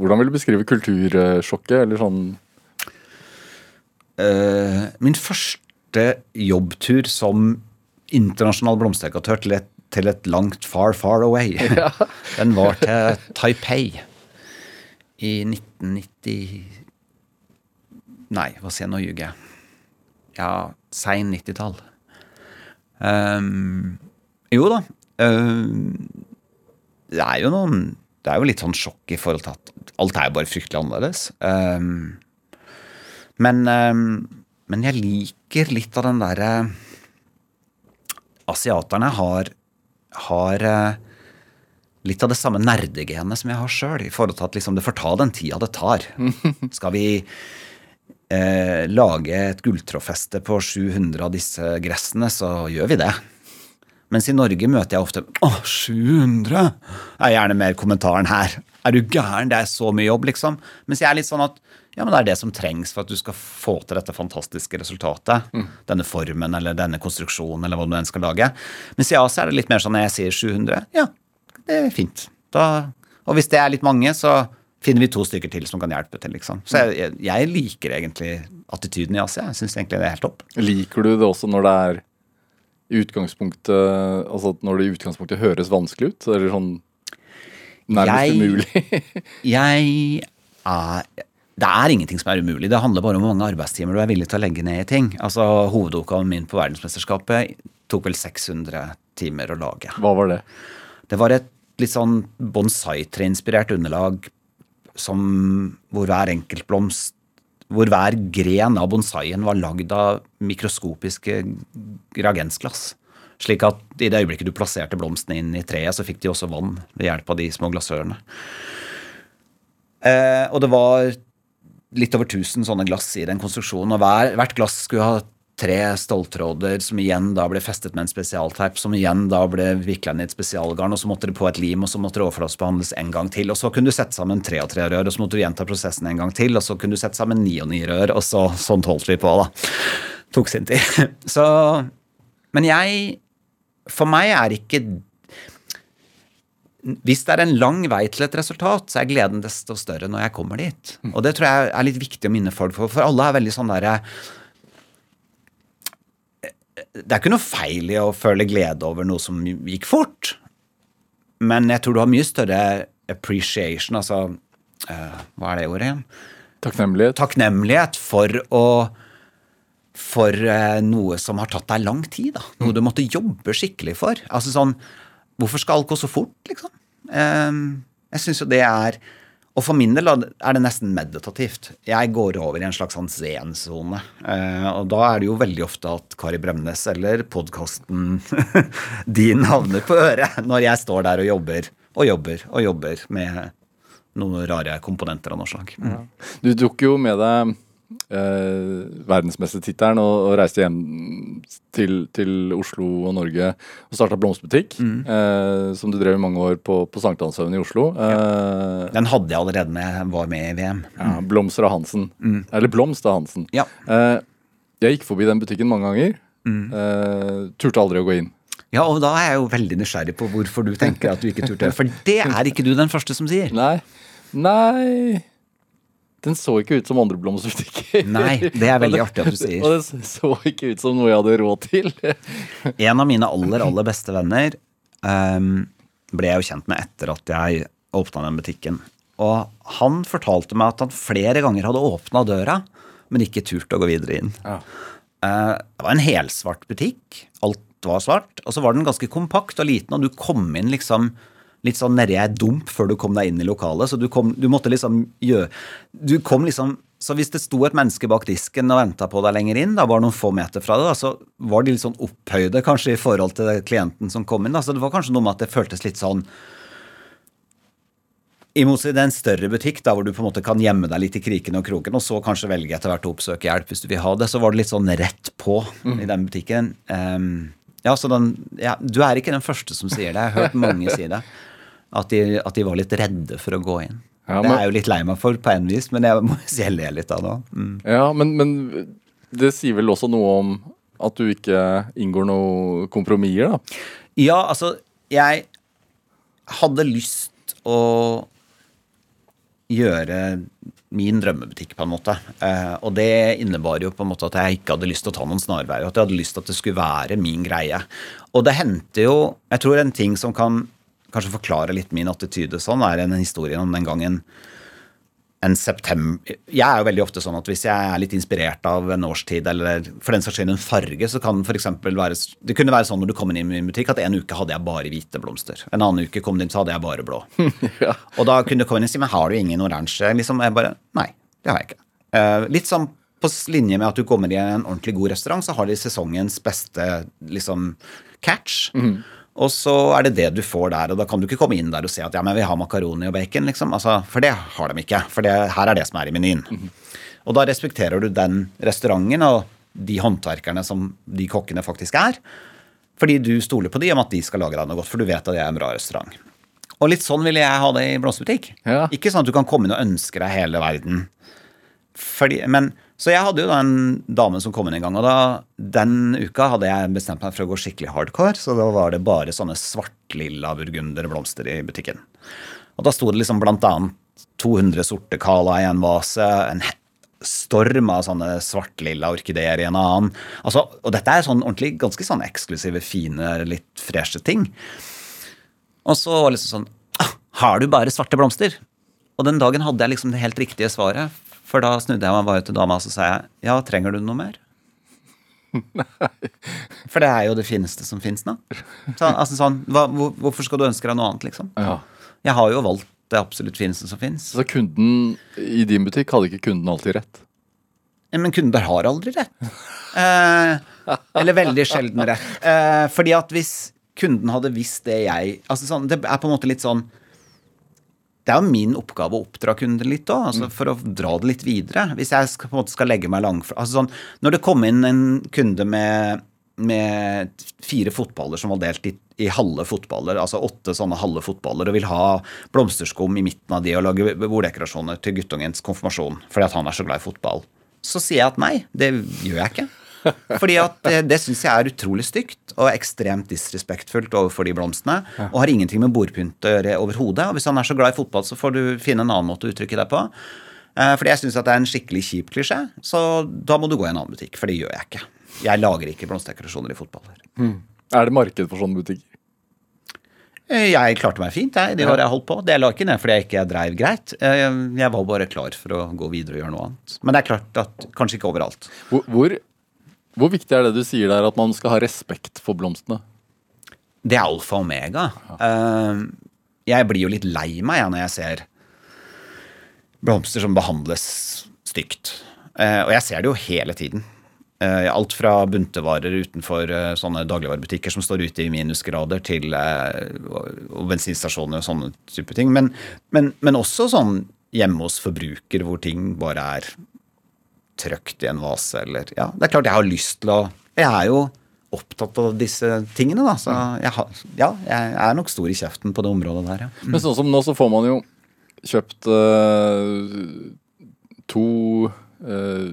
Hvordan vil du beskrive kultursjokket, eller sånn? Uh, min første første jobbtur som internasjonal blomsterdekoratør til, til, et langt far, far away. Ja. Den var til Taipei. i 1990 Nei, hva sier jeg, nå ljuger jeg. Ja, sein 90-tall. Um, jo da. Um, det er jo noen Det er jo litt sånn sjokk i forhold til at alt er jo bare fryktelig annerledes. Um, men, men jeg liker litt av den derre Asiaterne har, har litt av det samme nerdegenet som jeg har sjøl, i forhold til at liksom det får ta den tida det tar. Skal vi eh, lage et gulltrådfeste på 700 av disse gressene, så gjør vi det. Mens i Norge møter jeg ofte Å, 700? er gjerne mer kommentaren her. Er du gæren? Det er så mye jobb, liksom. Mens jeg er litt sånn at ja, men det er det som trengs for at du skal få til dette fantastiske resultatet. Mm. Denne formen eller denne konstruksjonen eller hva du enn skal lage. Mens i Asia er det litt mer sånn når jeg sier 700, ja, det er fint. Da, og hvis det er litt mange, så finner vi to stykker til som kan hjelpe til. liksom. Så jeg, jeg liker egentlig attityden i Asia. Jeg syns egentlig det er helt topp. Liker du det også når det er utgangspunktet Altså når det i utgangspunktet høres vanskelig ut? Eller sånn nærmest umulig? jeg er det er ingenting som er umulig. Det handler bare om hvor mange arbeidstimer du er villig til å legge ned i ting. Altså Hovedoppgaven min på verdensmesterskapet tok vel 600 timer å lage. Hva var det? Det var et litt sånn bonsai-tre-inspirert underlag som, hvor hver enkelt blomst hvor hver gren av bonsaien var lagd av mikroskopiske reagensglass. Slik at i det øyeblikket du plasserte blomstene inn i treet, så fikk de også vann ved hjelp av de små glassørene. Eh, og det var litt over 1000 sånne glass i den konstruksjonen, og hver, hvert glass skulle ha tre ståltråder som igjen da ble festet med en spesialteip, som igjen da ble vikla inn i et spesialgarn, og så måtte det på et lim, og så måtte det overflatebehandles en gang til. Og så kunne du sette sammen tre og tre rør, og så måtte du gjenta prosessen en gang til, og så kunne du sette sammen ni og ni rør, og så sånn holdt vi på, da. Tok sin tid. Så Men jeg For meg er ikke hvis det er en lang vei til et resultat, så er gleden desto større når jeg kommer dit. Og det tror jeg er litt viktig å minne folk for, for alle er veldig sånn derre det er ikke noe feil i å føle glede over noe som gikk fort. Men jeg tror du har mye større appreciation, altså uh, Hva er det ordet igjen? Takknemlighet. Takknemlighet for å For uh, noe som har tatt deg lang tid. da. Noe du måtte jobbe skikkelig for. Altså sånn Hvorfor skal alt gå så fort, liksom? Uh, jeg syns jo det er og for min del er det nesten meditativt. Jeg går over i en slags sånn zen-sone. Eh, og da er det jo veldig ofte at Kari Bremnes eller podkasten din havner på øret når jeg står der og jobber og jobber og jobber med noen rare komponenter av noe slag. Mm. Ja. Du tok jo med deg eh, verdensmestertittelen og, og reiste hjem til, til, Oslo og Norge og starta blomsterbutikk. Mm. Eh, som du drev i mange år på, på Sankthanshaugen i Oslo. Ja. Eh, Den hadde jeg allerede med jeg var med i VM. Mm. Ja, Blomster av Hansen. Mm. Eller Blomst av Hansen. Ja. Eh, jeg gikk forbi den butikken mange ganger. Mm. Eh, turte aldri å gå inn. Ja, og da er jeg jo veldig nysgjerrig på hvorfor du tenker at du ikke turte. For det er ikke du den første som sier. Nei. Nei den så ikke ut som andre blomsterbutikker. Nei, det er veldig artig at du sier. Og den så ikke ut som noe jeg hadde råd til. en av mine aller, aller beste venner um, ble jeg jo kjent med etter at jeg åpna den butikken. Og han fortalte meg at han flere ganger hadde åpna døra, men ikke turt å gå videre inn. Ja. Uh, det var en helsvart butikk. Alt var svart. Og så var den ganske kompakt og liten, og du kom inn liksom litt sånn nedi ei dump før du kom deg inn i lokalet. Så du, kom, du måtte liksom gjøre Du kom liksom så hvis det sto et menneske bak disken og venta på deg lenger inn, da var noen få meter fra deg, så var de litt sånn opphøyde kanskje i forhold til klienten som kom inn. Da. Så det var kanskje noe med at det føltes litt sånn i motsetning til en større butikk da, hvor du på en måte kan gjemme deg litt i kriken og kroken, og så kanskje velge etter hvert å oppsøke hjelp hvis du vil ha det, så var det litt sånn rett på mm. i den butikken. Um, ja, så den, ja, Du er ikke den første som sier det. Jeg har hørt mange si det. At de, at de, var litt redde for å gå inn. Ja, men, det er jeg jo litt lei meg for på en vis, men jeg må si jeg ler litt av det. Mm. Ja, men, men, det sier vel også noe om at du ikke inngår noen kompromisser, da? Ja, altså Jeg hadde lyst å gjøre min drømmebutikk, på en måte. Eh, og det innebar jo på en måte at jeg ikke hadde lyst til å ta noen snarveier. At jeg hadde lyst til at det skulle være min greie. Og det hendte jo Jeg tror en ting som kan kanskje forklare litt min attityde sånn, er en historie om den gangen en september Jeg er jo veldig ofte sånn at hvis jeg er litt inspirert av en årstid, eller for den saks skyld en farge, så kan for være Det kunne være sånn når du kommer inn i min butikk at en uke hadde jeg bare hvite blomster. En annen uke kom du inn, så hadde jeg bare blå. Ja. Og da kunne du komme inn og si men har du ingen oransje? Liksom, jeg bare Nei, det har jeg ikke. Uh, litt sånn på linje med at du kommer i en ordentlig god restaurant, så har de sesongens beste liksom catch. Og så er det det du får der, og da kan du ikke komme inn der og si at ja, men vi har makaroni og bacon, liksom. Altså, for det har de ikke. For det, her er det som er i menyen. Og da respekterer du den restauranten og de håndverkerne som de kokkene faktisk er. Fordi du stoler på de om at de skal lage deg noe godt, for du vet at det er en bra restaurant. Og litt sånn ville jeg ha det i blomsterbutikk. Ja. Ikke sånn at du kan komme inn og ønske deg hele verden. Fordi, men, så jeg hadde jo da en dame som kom inn en gang, og da, den uka hadde jeg bestemt meg for å gå skikkelig hardcore, så da var det bare sånne svartlilla burgunderblomster i butikken. Og da sto det liksom blant annet 200 sorte kala i en vase, en storm av sånne svartlilla orkideer i en annen. Altså, og dette er sånn ordentlig ganske sånn eksklusive, fine, litt freshe ting. Og så var det liksom sånn ah, Har du bare svarte blomster? Og den dagen hadde jeg liksom det helt riktige svaret. For da snudde jeg meg bare til dama og så sa jeg, ja, trenger du noe mer? Nei. For det er jo det fineste som fins nå. Så, altså, sånn, hva, hvor, hvorfor skal du ønske deg noe annet, liksom? Ja. Jeg har jo valgt det absolutt fineste som fins. Så kunden i din butikk hadde ikke kunden alltid rett? Men kunder har aldri rett. Eh, eller veldig sjelden rett. Eh, fordi at hvis kunden hadde visst det jeg altså sånn, Det er på en måte litt sånn Det er jo min oppgave å oppdra kunden litt òg, altså for å dra det litt videre. Hvis jeg skal, på en måte skal legge meg langfra altså sånn, Når det kom inn en kunde med, med fire fotballer som var delt i, i halve fotballer, altså åtte sånne halve fotballer, og vil ha blomsterskum i midten av de og lage borddekorasjoner til guttungens konfirmasjon fordi at han er så glad i fotball, så sier jeg at nei, det gjør jeg ikke. Fordi at det, det syns jeg er utrolig stygt og ekstremt disrespektfullt overfor de blomstene. Og har ingenting med bordpynt å gjøre overhodet. Og hvis han er så glad i fotball, så får du finne en annen måte å uttrykke deg på. Eh, Fordi jeg syns det er en skikkelig kjip klisjé, så da må du gå i en annen butikk. For det gjør jeg ikke. Jeg lager ikke blomsterdekorasjoner i fotballer. Er det marked for sånne butikker? Eh, Jeg klarte meg fint jeg, de årene jeg holdt på. Det la ikke ned fordi jeg ikke dreiv greit. Eh, Jeg var bare klar for å gå videre og gjøre noe annet. Men det er klart at kanskje ikke overalt. Hvor, hvor, hvor viktig er det du sier der, at man skal ha respekt for blomstene? Det er alfa og omega. Eh, Jeg blir jo litt lei meg når jeg ser blomster som behandles stygt. Eh, Og jeg ser det jo hele tiden. Eh, Alt fra buntevarer utenfor sånne dagligvarebutikker som står ute i minusgrader, til og bensinstasjoner og sånne type ting. Men, men, men også sånn hjemme hos forbruker hvor ting bare er trøkt i en vase, eller Ja, det er klart jeg har lyst til å Jeg er jo opptatt av disse tingene, da. Så jeg, har, ja, jeg er nok stor i kjeften på det området der, ja. Men sånn som nå, så får man jo kjøpt uh, to uh,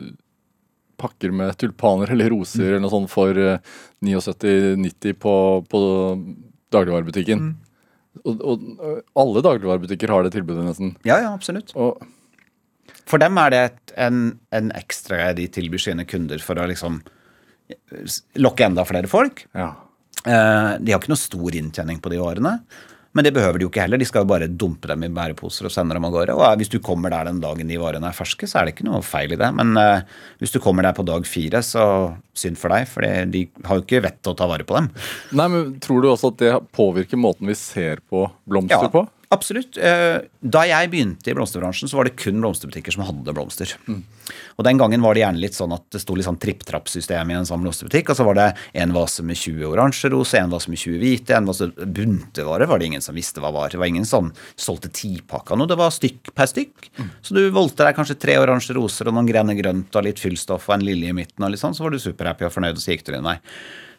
pakker med tulpaner eller roser eller noe sånt for uh, 79,90 på, på dagligvarebutikken. Og, og eh, alle dagligvarebutikker har det tilbudet, nesten. Ja, ja, absolutt. Og For dem er det et, en, en ekstra de tilbyr sine kunder for å liksom lokke enda flere folk. ja. Eh, De har ikke noe stor inntjening på de årene. Men det behøver de jo ikke heller. De skal jo bare dumpe dem i bæreposer og sende dem av gårde. Og eh, hvis du kommer der den dagen de varene er ferske, så er det ikke noe feil i det. Men eh, hvis du kommer der på dag fire, så synd for deg, for de har jo ikke vett til å ta vare på dem. Nei, men Tror du også at det påvirker måten vi ser på blomster på? Absolutt. Eh, Da jeg begynte i blomsterbransjen, så var det kun blomsterbutikker som hadde blomster. Og den gangen var det gjerne litt sånn at det sto litt sånn tripp-trapp-system i en sånn blomsterbutikk. Og så var det en vase med 20 oransje roser, en vase med 20 hvite, en vase Buntevare var det ingen som visste hva var. Det var ingen som solgte tipakka noe, det var stykk per stykk. Så du voldte deg kanskje tre oransje roser og noen grene grønt og litt fyllstoff og en lilje i midten, og litt sånn, så var du superhappy og fornøyd, og så gikk du din vei.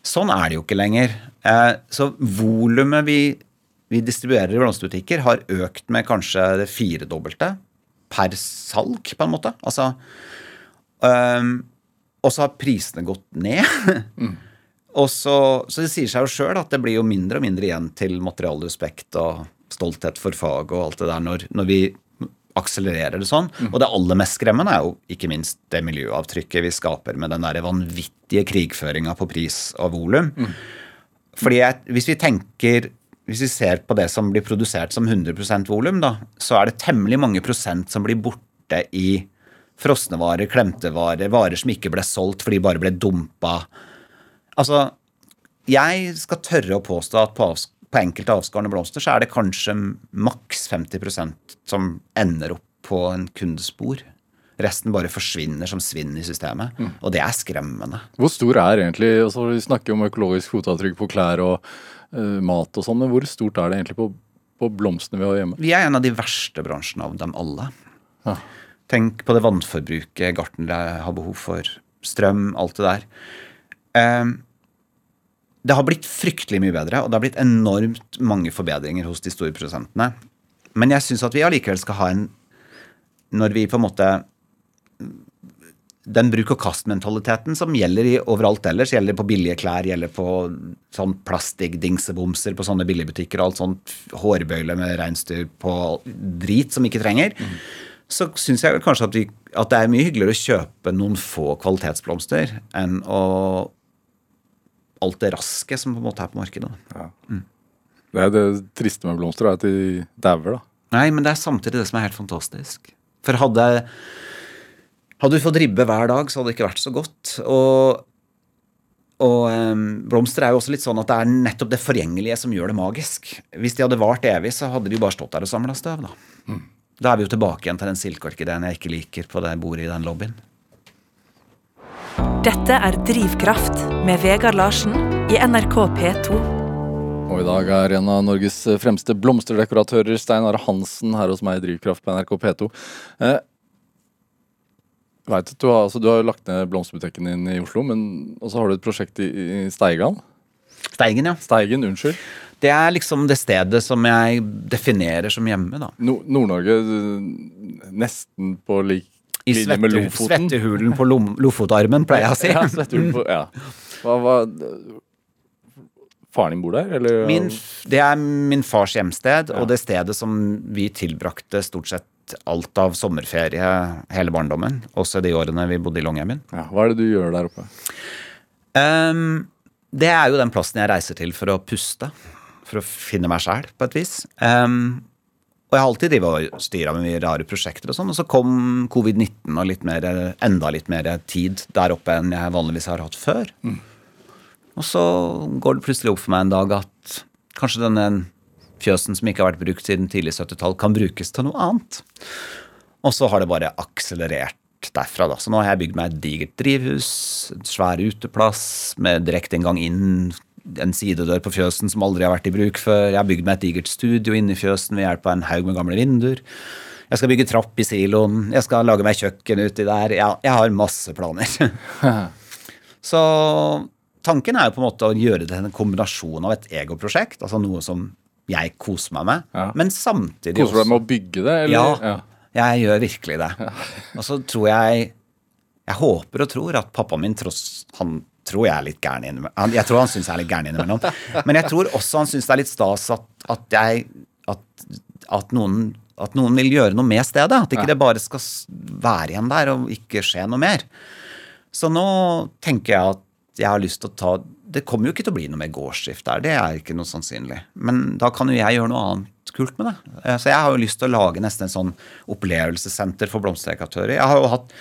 Sånn er det jo ikke lenger. Eh, Så volumet vi vi distribuerer i blomsterbutikker, har økt med kanskje det firedobbelte per salg, på en måte. Altså, øhm, og så har prisene gått ned. og så, så det sier seg jo sjøl at det blir jo mindre og mindre igjen til materialrespekt og stolthet for faget og alt det der når, når vi akselererer det sånn. Og det aller mest skremmende er jo ikke minst det miljøavtrykket vi skaper med den der vanvittige krigføringa på pris og volum. Fordi jeg, hvis vi tenker hvis vi ser på det som blir produsert som 100 volum, da, så er det temmelig mange prosent som blir borte i frosne varer, klemte varer, varer som ikke ble solgt fordi de bare ble dumpa. Altså, jeg skal tørre å påstå at på, avs på enkelte avskårne blomster så er det kanskje maks 50% som ender opp på en kundespor. Resten bare forsvinner som svinn i systemet. Mm. Og det er skremmende. Hvor stor er egentlig altså Vi snakker om økologisk fotavtrykk på klær og mat og sånn, men hvor stort er det egentlig på, på, blomstene vi har hjemme? Vi er en av de verste bransjene av dem alle. Ja. Tenk på det vannforbruket gartnere har behov for. Strøm, alt det der. Um, det har blitt fryktelig mye bedre, og det har blitt enormt mange forbedringer hos de store produsentene. Men jeg syns at vi allikevel skal ha en Når vi på en måte den bruk-og-kast-mentaliteten som gjelder i overalt ellers, gjelder på billige klær, gjelder på sånn plastikkdingsebomser på sånne billigbutikker og alt sånt hårbøyle med reinsdyr på drit som ikke trenger, mm. så syns jeg kanskje at, vi, at, det er mye hyggeligere å kjøpe noen få kvalitetsblomster enn å alt det raske som på en måte er på markedet. Ja. Mm. Det er det triste med blomster, er at de dauer, da. Nei, men det er samtidig det som er helt fantastisk. For hadde hadde du fått ribbe hver dag, så hadde det ikke vært så godt. Og, og um, blomster er jo også litt sånn at det er nettopp det forgjengelige som gjør det magisk. Hvis de hadde vart evig, så hadde de jo bare stått der og samla støv, da. Mm. Da er vi jo tilbake igjen til den silkeorkideen jeg ikke liker på det bordet i den lobbyen. Dette er Drivkraft med Vegard Larsen i NRK P2. Og i dag er en av Norges fremste blomsterdekoratører, Stein Are Hansen, her hos meg i Drivkraft på NRK P2. Eh, vet at du har, altså, du har lagt ned blomsterbutikken din i Oslo, men også har du et prosjekt i, i Steigan? Steigen, ja. Steigen, unnskyld. Det er liksom det stedet som jeg definerer som hjemme, da. No, Nord-Norge nesten på lik I? Svettehulen på Lofotarmen, pleier jeg å si. ja, svettehulen på, ja. Hva, hva, faren din bor der, eller? Min, det er min fars hjemsted, ja. og det stedet som vi tilbrakte stort sett alt av sommerferie hele barndommen. Også de årene vi bodde i Longyearbyen. Ja, hva er det du gjør der oppe? Um, det er jo den plassen jeg reiser til for å puste. For å finne meg sjæl, på et vis. Um, og jeg har alltid og styra med mye rare prosjekter og sånn. Og så kom covid-19 og litt mer, enda litt mer tid der oppe enn jeg vanligvis har hatt før. Mm. Og så går det plutselig opp for meg en dag at kanskje denne fjøsen som ikke har vært brukt siden tidlig 70-tall, kan brukes til noe annet. Og så har det bare akselerert derfra. da. Så nå har jeg bygd meg et digert drivhus, en svær uteplass med direkteinngang inn, en sidedør på fjøsen som aldri har vært i bruk før. Jeg har bygd meg et digert studio inne i fjøsen ved hjelp av en haug med gamle vinduer. Jeg skal bygge trapp i siloen, jeg skal lage meg kjøkken uti der. Ja, jeg har masse planer. Så tanken er jo på en måte å gjøre det til en kombinasjon av et egoprosjekt, altså noe som jeg koser meg med. Ja. Men samtidig Koser du deg med å bygge det? Eller? Ja, ja, jeg gjør virkelig det. Ja. Og så tror jeg Jeg håper og tror at pappaen min tross Han tror jeg er litt gæren innimellom. Jeg tror han syns jeg er litt gæren innimellom. Men jeg tror også han syns det er litt stas at, at jeg at, at, noen, at, noen, vil gjøre noe med stedet. At ikke det bare skal være igjen der og ikke skje noe mer. Så nå tenker jeg at jeg har lyst til å ta Det kommer jo ikke til å bli noe mer gårdsdrift der, det er ikke noe sannsynlig. Men da kan jo jeg gjøre noe annet kult med det. Eh, så jeg har jo lyst til å lage nesten en sånn opplevelsessenter for blomsterdekoratører. Jeg har jo hatt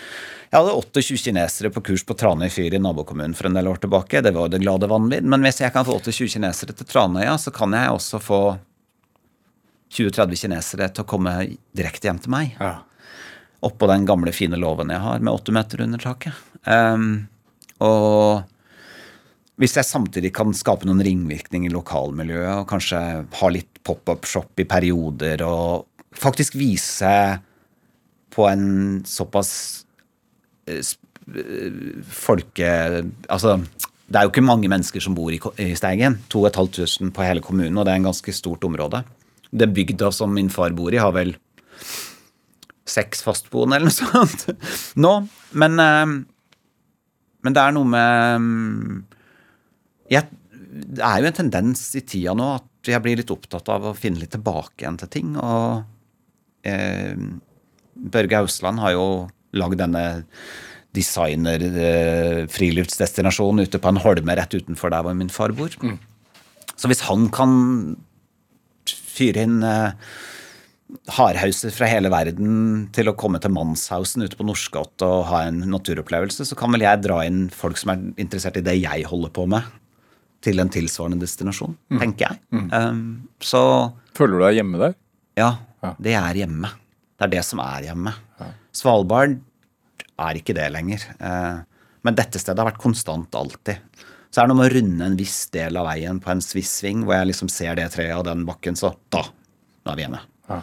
jeg hadde 28 kinesere på kurs på Tranøy fyr i nabokommunen for en del år tilbake. Det var jo det glade vanvidd. Men hvis jeg kan få 28 kinesere til Tranøya, så kan jeg også få 20-30 kinesere til å komme direkte hjem til meg. Ja. Oppå den gamle, fine låven jeg har med åtte meter under taket. Um, og hvis jeg samtidig kan skape noen ringvirkninger i lokalmiljøet, og kanskje ha litt pop-up-shop i perioder, og faktisk vise på en såpass eh, eh, folke... Altså, det er jo ikke mange mennesker som bor i Steigen. 2500 på hele kommunen, og det er en ganske stort område. Den bygda som min far bor i, har vel seks fastboende eller noe sånt nå. Men, eh, men det er noe med jeg, det er jo en tendens i tida nå at jeg blir litt opptatt av å finne litt tilbake igjen til ting. Og eh, Børge Ausland har jo lagd denne designer-friluftsdestinasjonen eh, ute på en holme rett utenfor der hvor min far bor. Mm. Så hvis han kan fyre inn eh, hardhauser fra hele verden til å komme til Mannshausen ute på Norskott og ha en naturopplevelse, så kan vel jeg dra inn folk som er interessert i det jeg holder på med, til en tilsvarende destinasjon, Mm. tenker jeg. Um, så Føler du deg hjemme der? ja, Ja. det er hjemme. Det er det som er hjemme. Svalbard er ikke det lenger. Uh, men dette stedet har vært konstant alltid. Så er det noe med å runde en viss del av veien på en svissving, hvor jeg liksom ser det treet og den bakken, så da, da er vi hjemme. Ja.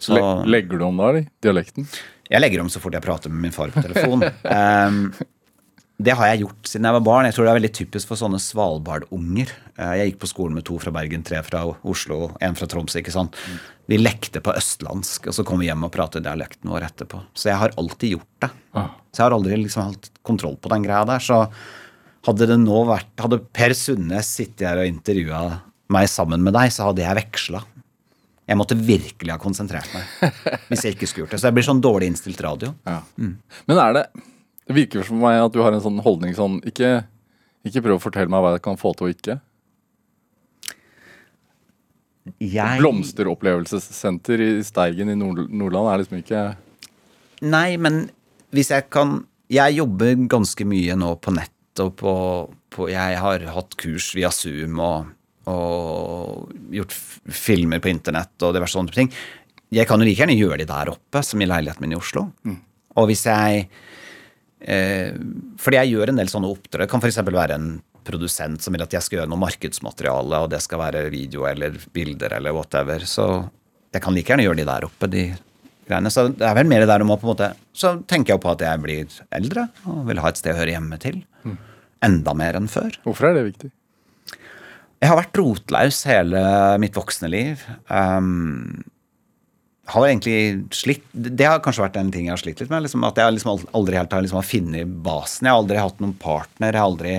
Så legger du om da, eller? Dialekten? jeg legger om så fort jeg prater med min far på telefon. Em, det har jeg gjort siden jeg var barn. Jeg tror det er veldig typisk for sånne Svalbard-unger. Eh, Jeg gikk på skolen med to fra Bergen, tre fra Oslo, en fra Troms. ikke sant? Vi lekte på østlandsk, og så kom vi hjem og pratet dialekten vår etterpå. Så jeg har alltid gjort det. Ah. Så jeg har aldri liksom hatt kontroll på den greia der. Så hadde det nå vært Hadde Per Sundnes sittet her og intervjua meg sammen med deg, så hadde jeg veksla. Jeg måtte virkelig ha konsentrert meg hvis jeg ikke skulle gjort det. Så jeg blir sånn dårlig innstilt radio. Ja. Men er det Det virker for meg at du har en sånn holdning sånn Ikke, ikke prøv å fortelle meg hva jeg kan få til og ikke. Jeg Blomsteropplevelsessenter i Steigen i Nord Nordland er liksom ikke Nei, men hvis jeg kan Jeg jobber ganske mye nå på nett og på, på Jeg har hatt kurs via Zoom og, og gjort filmer på internett og diverse sånne ting. Jeg kan jo like gjerne gjøre de der oppe, som i leiligheten min i Oslo. Og hvis jeg eh, Fordi jeg gjør en del sånne oppdrag. Det kan f.eks. være en produsent som vil at jeg skal gjøre noe markedsmateriale, og det skal være video eller bilder eller whatever. Så jeg kan like gjerne gjøre de der oppe, de greiene. Så det er vel mer der om å på en måte Så tenker jeg på at jeg blir eldre og vil ha et sted å høre hjemme til. Enda mer enn før. Hvorfor er det viktig? Jeg har vært rotlaus hele mitt voksne liv. Um, har egentlig slitt Det har kanskje vært en ting jeg har slitt litt med. Liksom, at jeg liksom aldri helt har liksom funnet basen. Jeg har aldri hatt noen partner. Jeg har aldri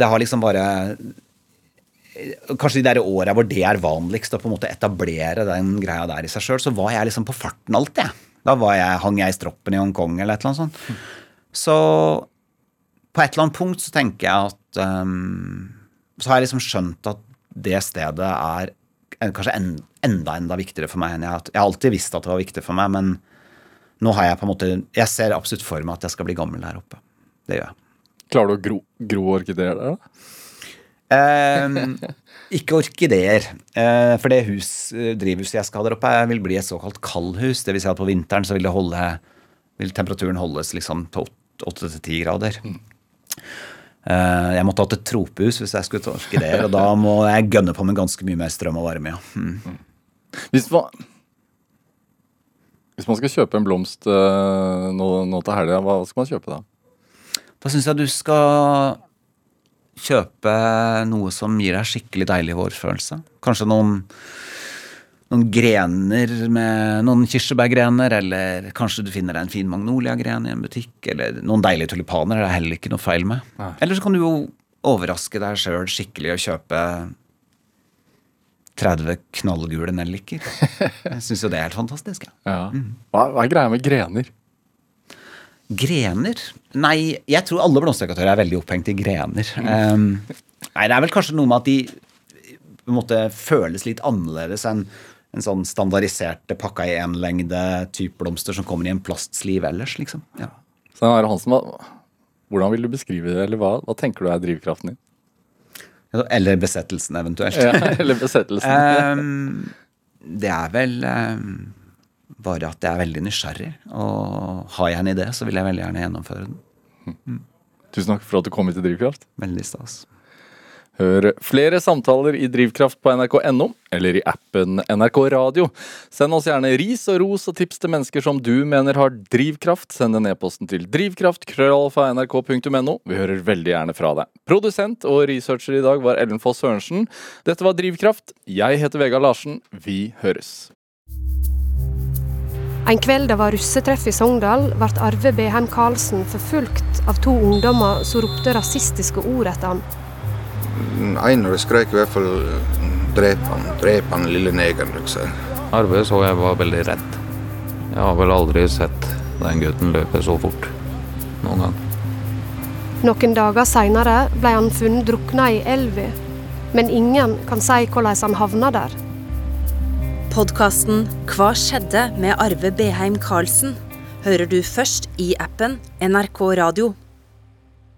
Det har liksom bare Kanskje de der åra hvor det er vanligst, å på en måte etablere den greia der i seg sjøl, så var jeg liksom på farten alltid, jeg. Da var jeg, hang jeg i stroppen i Hongkong eller et eller annet sånt. Så på et eller annet punkt så tenker jeg at um, Så har jeg liksom skjønt at det stedet er kanskje en, enda enda viktigere for meg enn jeg har. Jeg har alltid visst at det var viktig for meg, men nå har jeg på en måte Jeg ser absolutt for meg at jeg skal bli gammel der oppe. Det gjør jeg. Klarer du å gro, gro orkideer der, da? Ehm, ikke orkideer. Eh, for det hus, eh, drivhuset jeg skal ha der oppe, vil bli et såkalt kaldhus. Vil si at på vinteren så vil, det holde, vil temperaturen holdes liksom på åtte til ti grader. Eh, jeg måtte hatt et tropehus hvis jeg skulle torske det. og da må jeg gønne på med ganske mye mer strøm og varme. ja. Mm. Hvis man, hvis man skal kjøpe en blomst eh, nå, nå til helga, hva skal man kjøpe da? Da syns jeg du skal kjøpe noe som gir deg skikkelig deilig vårfølelse. Kanskje noen, noen grener med noen kirsebærgrener, eller kanskje du finner deg en fin magnoliagren i en butikk, eller noen deilige tulipaner. Det er heller ikke noe feil med. Nei. Eller så kan du jo overraske deg sjøl skikkelig og kjøpe 30 knallgule nelliker. Jeg syns jo det er helt fantastisk. Ja. Ja. Hva, hva er greia med grener? Grener? Nei, jeg tror alle blomsterdekoratører er veldig opphengt i grener. Um, nei, det er vel kanskje noe med at de på en måte føles litt annerledes enn en sånn standardiserte pakka i én lengde type blomster som kommer i en plastsliv ellers, liksom. Ja. Are Hansen, hvordan vil du beskrive det, eller hva, hva tenker du er drivkraften din? Eller besettelsen, eventuelt. Ja, eller besettelsen? Um, det er vel um, bare at jeg er veldig nysgjerrig. Og har jeg en idé, så vil jeg veldig gjerne gjennomføre den. Tusen takk for at du kom hit til Drivkraft. Veldig stas. Hør flere samtaler i Drivkraft på nrk.no, eller i appen NRK Radio. Send oss gjerne ris og ros og tips til mennesker som du mener har drivkraft. Send en e-posten til drivkraft.krøllalfa.nrk.no. Vi hører veldig gjerne fra deg. Produsent og researcher i dag var Ellen Foss Sørensen. Dette var Drivkraft. Jeg heter Vegard Larsen. Vi høres. En kveld det var russetreff i Sogndal, ble Arve Beheim Karlsen forfulgt av to ungdommer som ropte rasistiske ord etter han. Einar skrek i hvert fall 'drep han, drep han, lille negeren'. Liksom. Arve så jeg var veldig redd. Jeg har vel aldri sett den gutten løpe så fort noen gang. Noen dager seinere ble han funnet drukna i elva, men ingen kan si hvordan han havna der. Podkasten Hva skjedde med Arve Beheim Karlsen hører du først i appen NRK Radio.